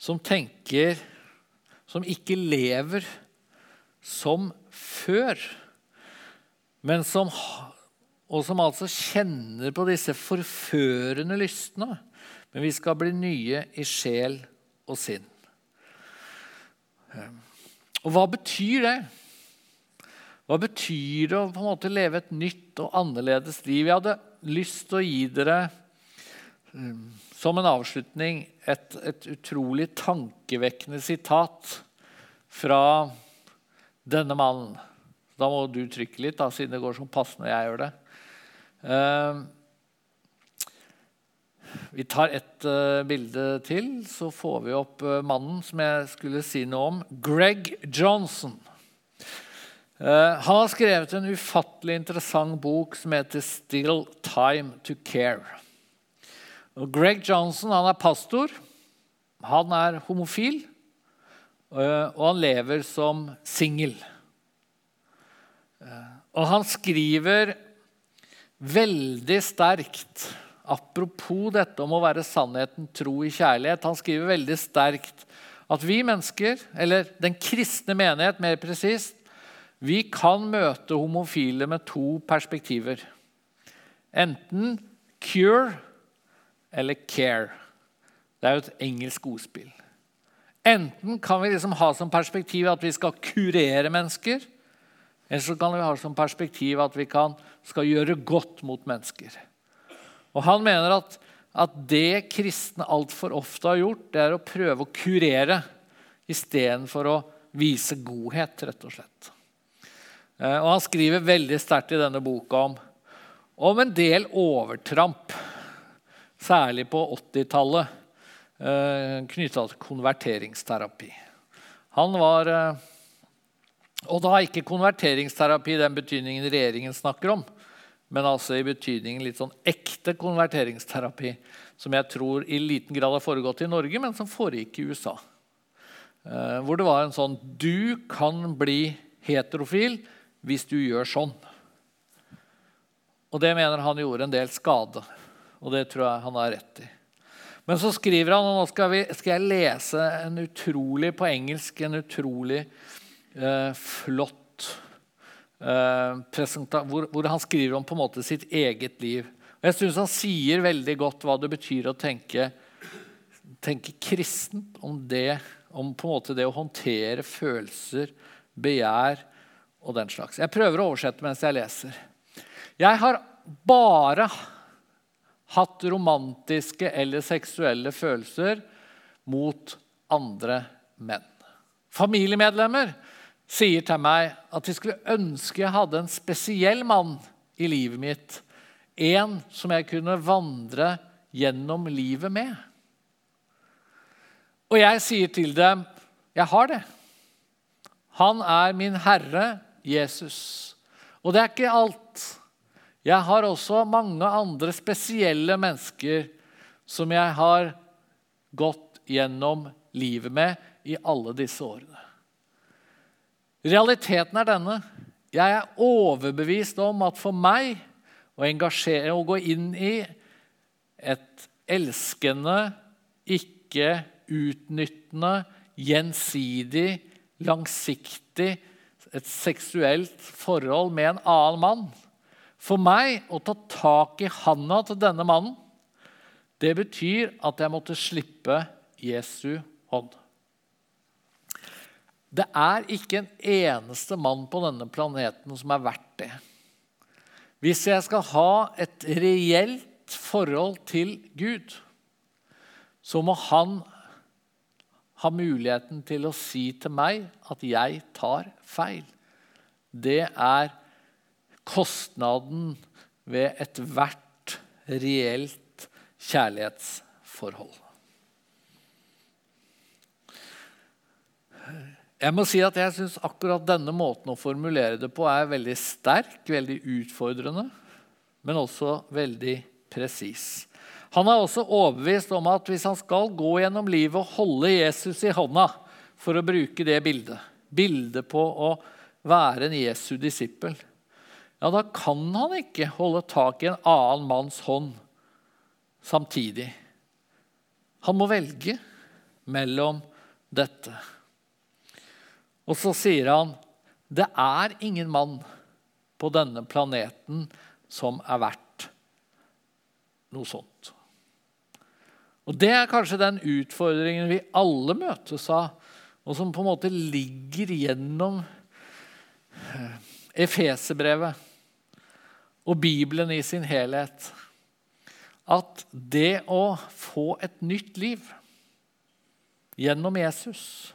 som tenker Som ikke lever som før, men som, og som altså kjenner på disse forførende lystene. Men vi skal bli nye i sjel og sinn. Og hva betyr det? Hva betyr det å på en måte leve et nytt og annerledes liv? Jeg hadde lyst til å gi dere um, som en avslutning et, et utrolig tankevekkende sitat fra denne mannen. Da må du trykke litt, da, siden det går som når jeg gjør det. Uh, vi tar et uh, bilde til, så får vi opp uh, mannen som jeg skulle si noe om. Greg Johnson. Eh, han har skrevet en ufattelig interessant bok som heter 'Still Time to Care'. Og Greg Johnson han er pastor. Han er homofil, eh, og han lever som singel. Eh, og han skriver veldig sterkt apropos dette om å være sannheten tro i kjærlighet. Han skriver veldig sterkt at vi mennesker, eller den kristne menighet mer presist, vi kan møte homofile med to perspektiver. Enten cure eller care. Det er jo et engelsk ordspill. Enten kan vi liksom ha som perspektiv at vi skal kurere mennesker, eller så kan vi ha som perspektiv at vi kan, skal gjøre godt mot mennesker. Og Han mener at, at det kristne altfor ofte har gjort, det er å prøve å kurere istedenfor å vise godhet, rett og slett. Eh, og Han skriver veldig sterkt i denne boka om, om en del overtramp, særlig på 80-tallet Eh, knytta til konverteringsterapi. Han var eh, Og da ikke konverteringsterapi i den betydningen regjeringen snakker om, men altså i betydningen litt sånn ekte konverteringsterapi, som jeg tror i liten grad har foregått i Norge, men som foregikk i USA. Hvor det var en sånn Du kan bli heterofil hvis du gjør sånn. Og det mener han gjorde en del skade, og det tror jeg han har rett i. Men så skriver han, og nå skal, vi, skal jeg lese en utrolig på engelsk en utrolig eh, flott eh, hvor, hvor, han skriver om på en måte sitt eget liv. Og Jeg syns han sier veldig godt hva det betyr å tenke, tenke kristent om det, om på en måte det å håndtere følelser, begjær og den slags. Jeg prøver å oversette mens jeg leser. Jeg har bare hatt romantiske eller seksuelle følelser mot andre menn. Familiemedlemmer sier til meg at de skulle ønske jeg hadde en spesiell mann i livet mitt. En som jeg kunne vandre gjennom livet med. Og jeg sier til dem, 'Jeg har det.' Han er min Herre Jesus. Og det er ikke alt. Jeg har også mange andre spesielle mennesker som jeg har gått gjennom livet med i alle disse årene. Realiteten er denne. Jeg er overbevist om at for meg å engasjere og gå inn i et elskende, ikke utnyttende, gjensidig, langsiktig, et seksuelt forhold med en annen mann for meg å ta tak i handa til denne mannen, det betyr at jeg måtte slippe Jesu hånd. Det er ikke en eneste mann på denne planeten som er verdt det. Hvis jeg skal ha et reelt forhold til Gud, så må han ha muligheten til å si til meg at jeg tar feil. Det er kostnaden ved ethvert reelt kjærlighetsforhold. Jeg må si at jeg syns akkurat denne måten å formulere det på er veldig sterk, veldig utfordrende, men også veldig presis. Han er også overbevist om at hvis han skal gå gjennom livet og holde Jesus i hånda, for å bruke det bildet, bildet på å være en Jesu disippel, ja, da kan han ikke holde tak i en annen manns hånd samtidig. Han må velge mellom dette. Og så sier han det er ingen mann på denne planeten som er verdt noe sånt. Og Det er kanskje den utfordringen vi alle møtes av, og som på en måte ligger gjennom eh, Efeserbrevet og Bibelen i sin helhet at det å få et nytt liv gjennom Jesus,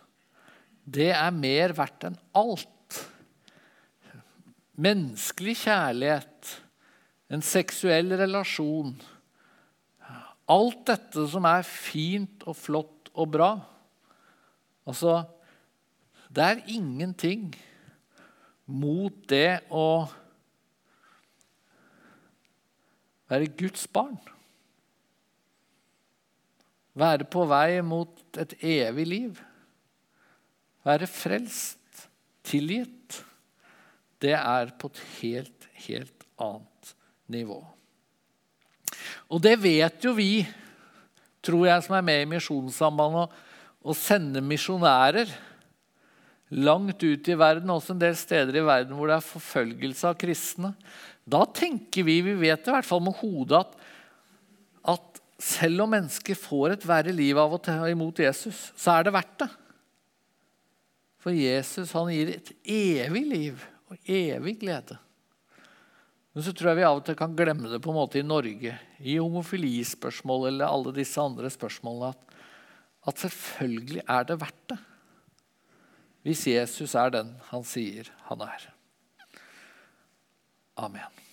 det er mer verdt enn alt. Menneskelig kjærlighet, en seksuell relasjon Alt dette som er fint og flott og bra. Altså Det er ingenting mot det å Være Guds barn. Være på vei mot et evig liv. Være frelst, tilgitt. Det er på et helt, helt annet nivå. Og det vet jo vi, tror jeg, som er med i Misjonssambandet, å sende misjonærer langt ut i verden, også en del steder i verden hvor det er forfølgelse av kristne. Da tenker vi, vi vet i hvert fall med hodet, at, at selv om mennesker får et verre liv av å ta imot Jesus, så er det verdt det. For Jesus han gir et evig liv og evig glede. Men så tror jeg vi av og til kan glemme det på en måte i Norge, i homofilispørsmål eller alle disse andre spørsmålene, at, at selvfølgelig er det verdt det. Hvis Jesus er den han sier han er. Amen.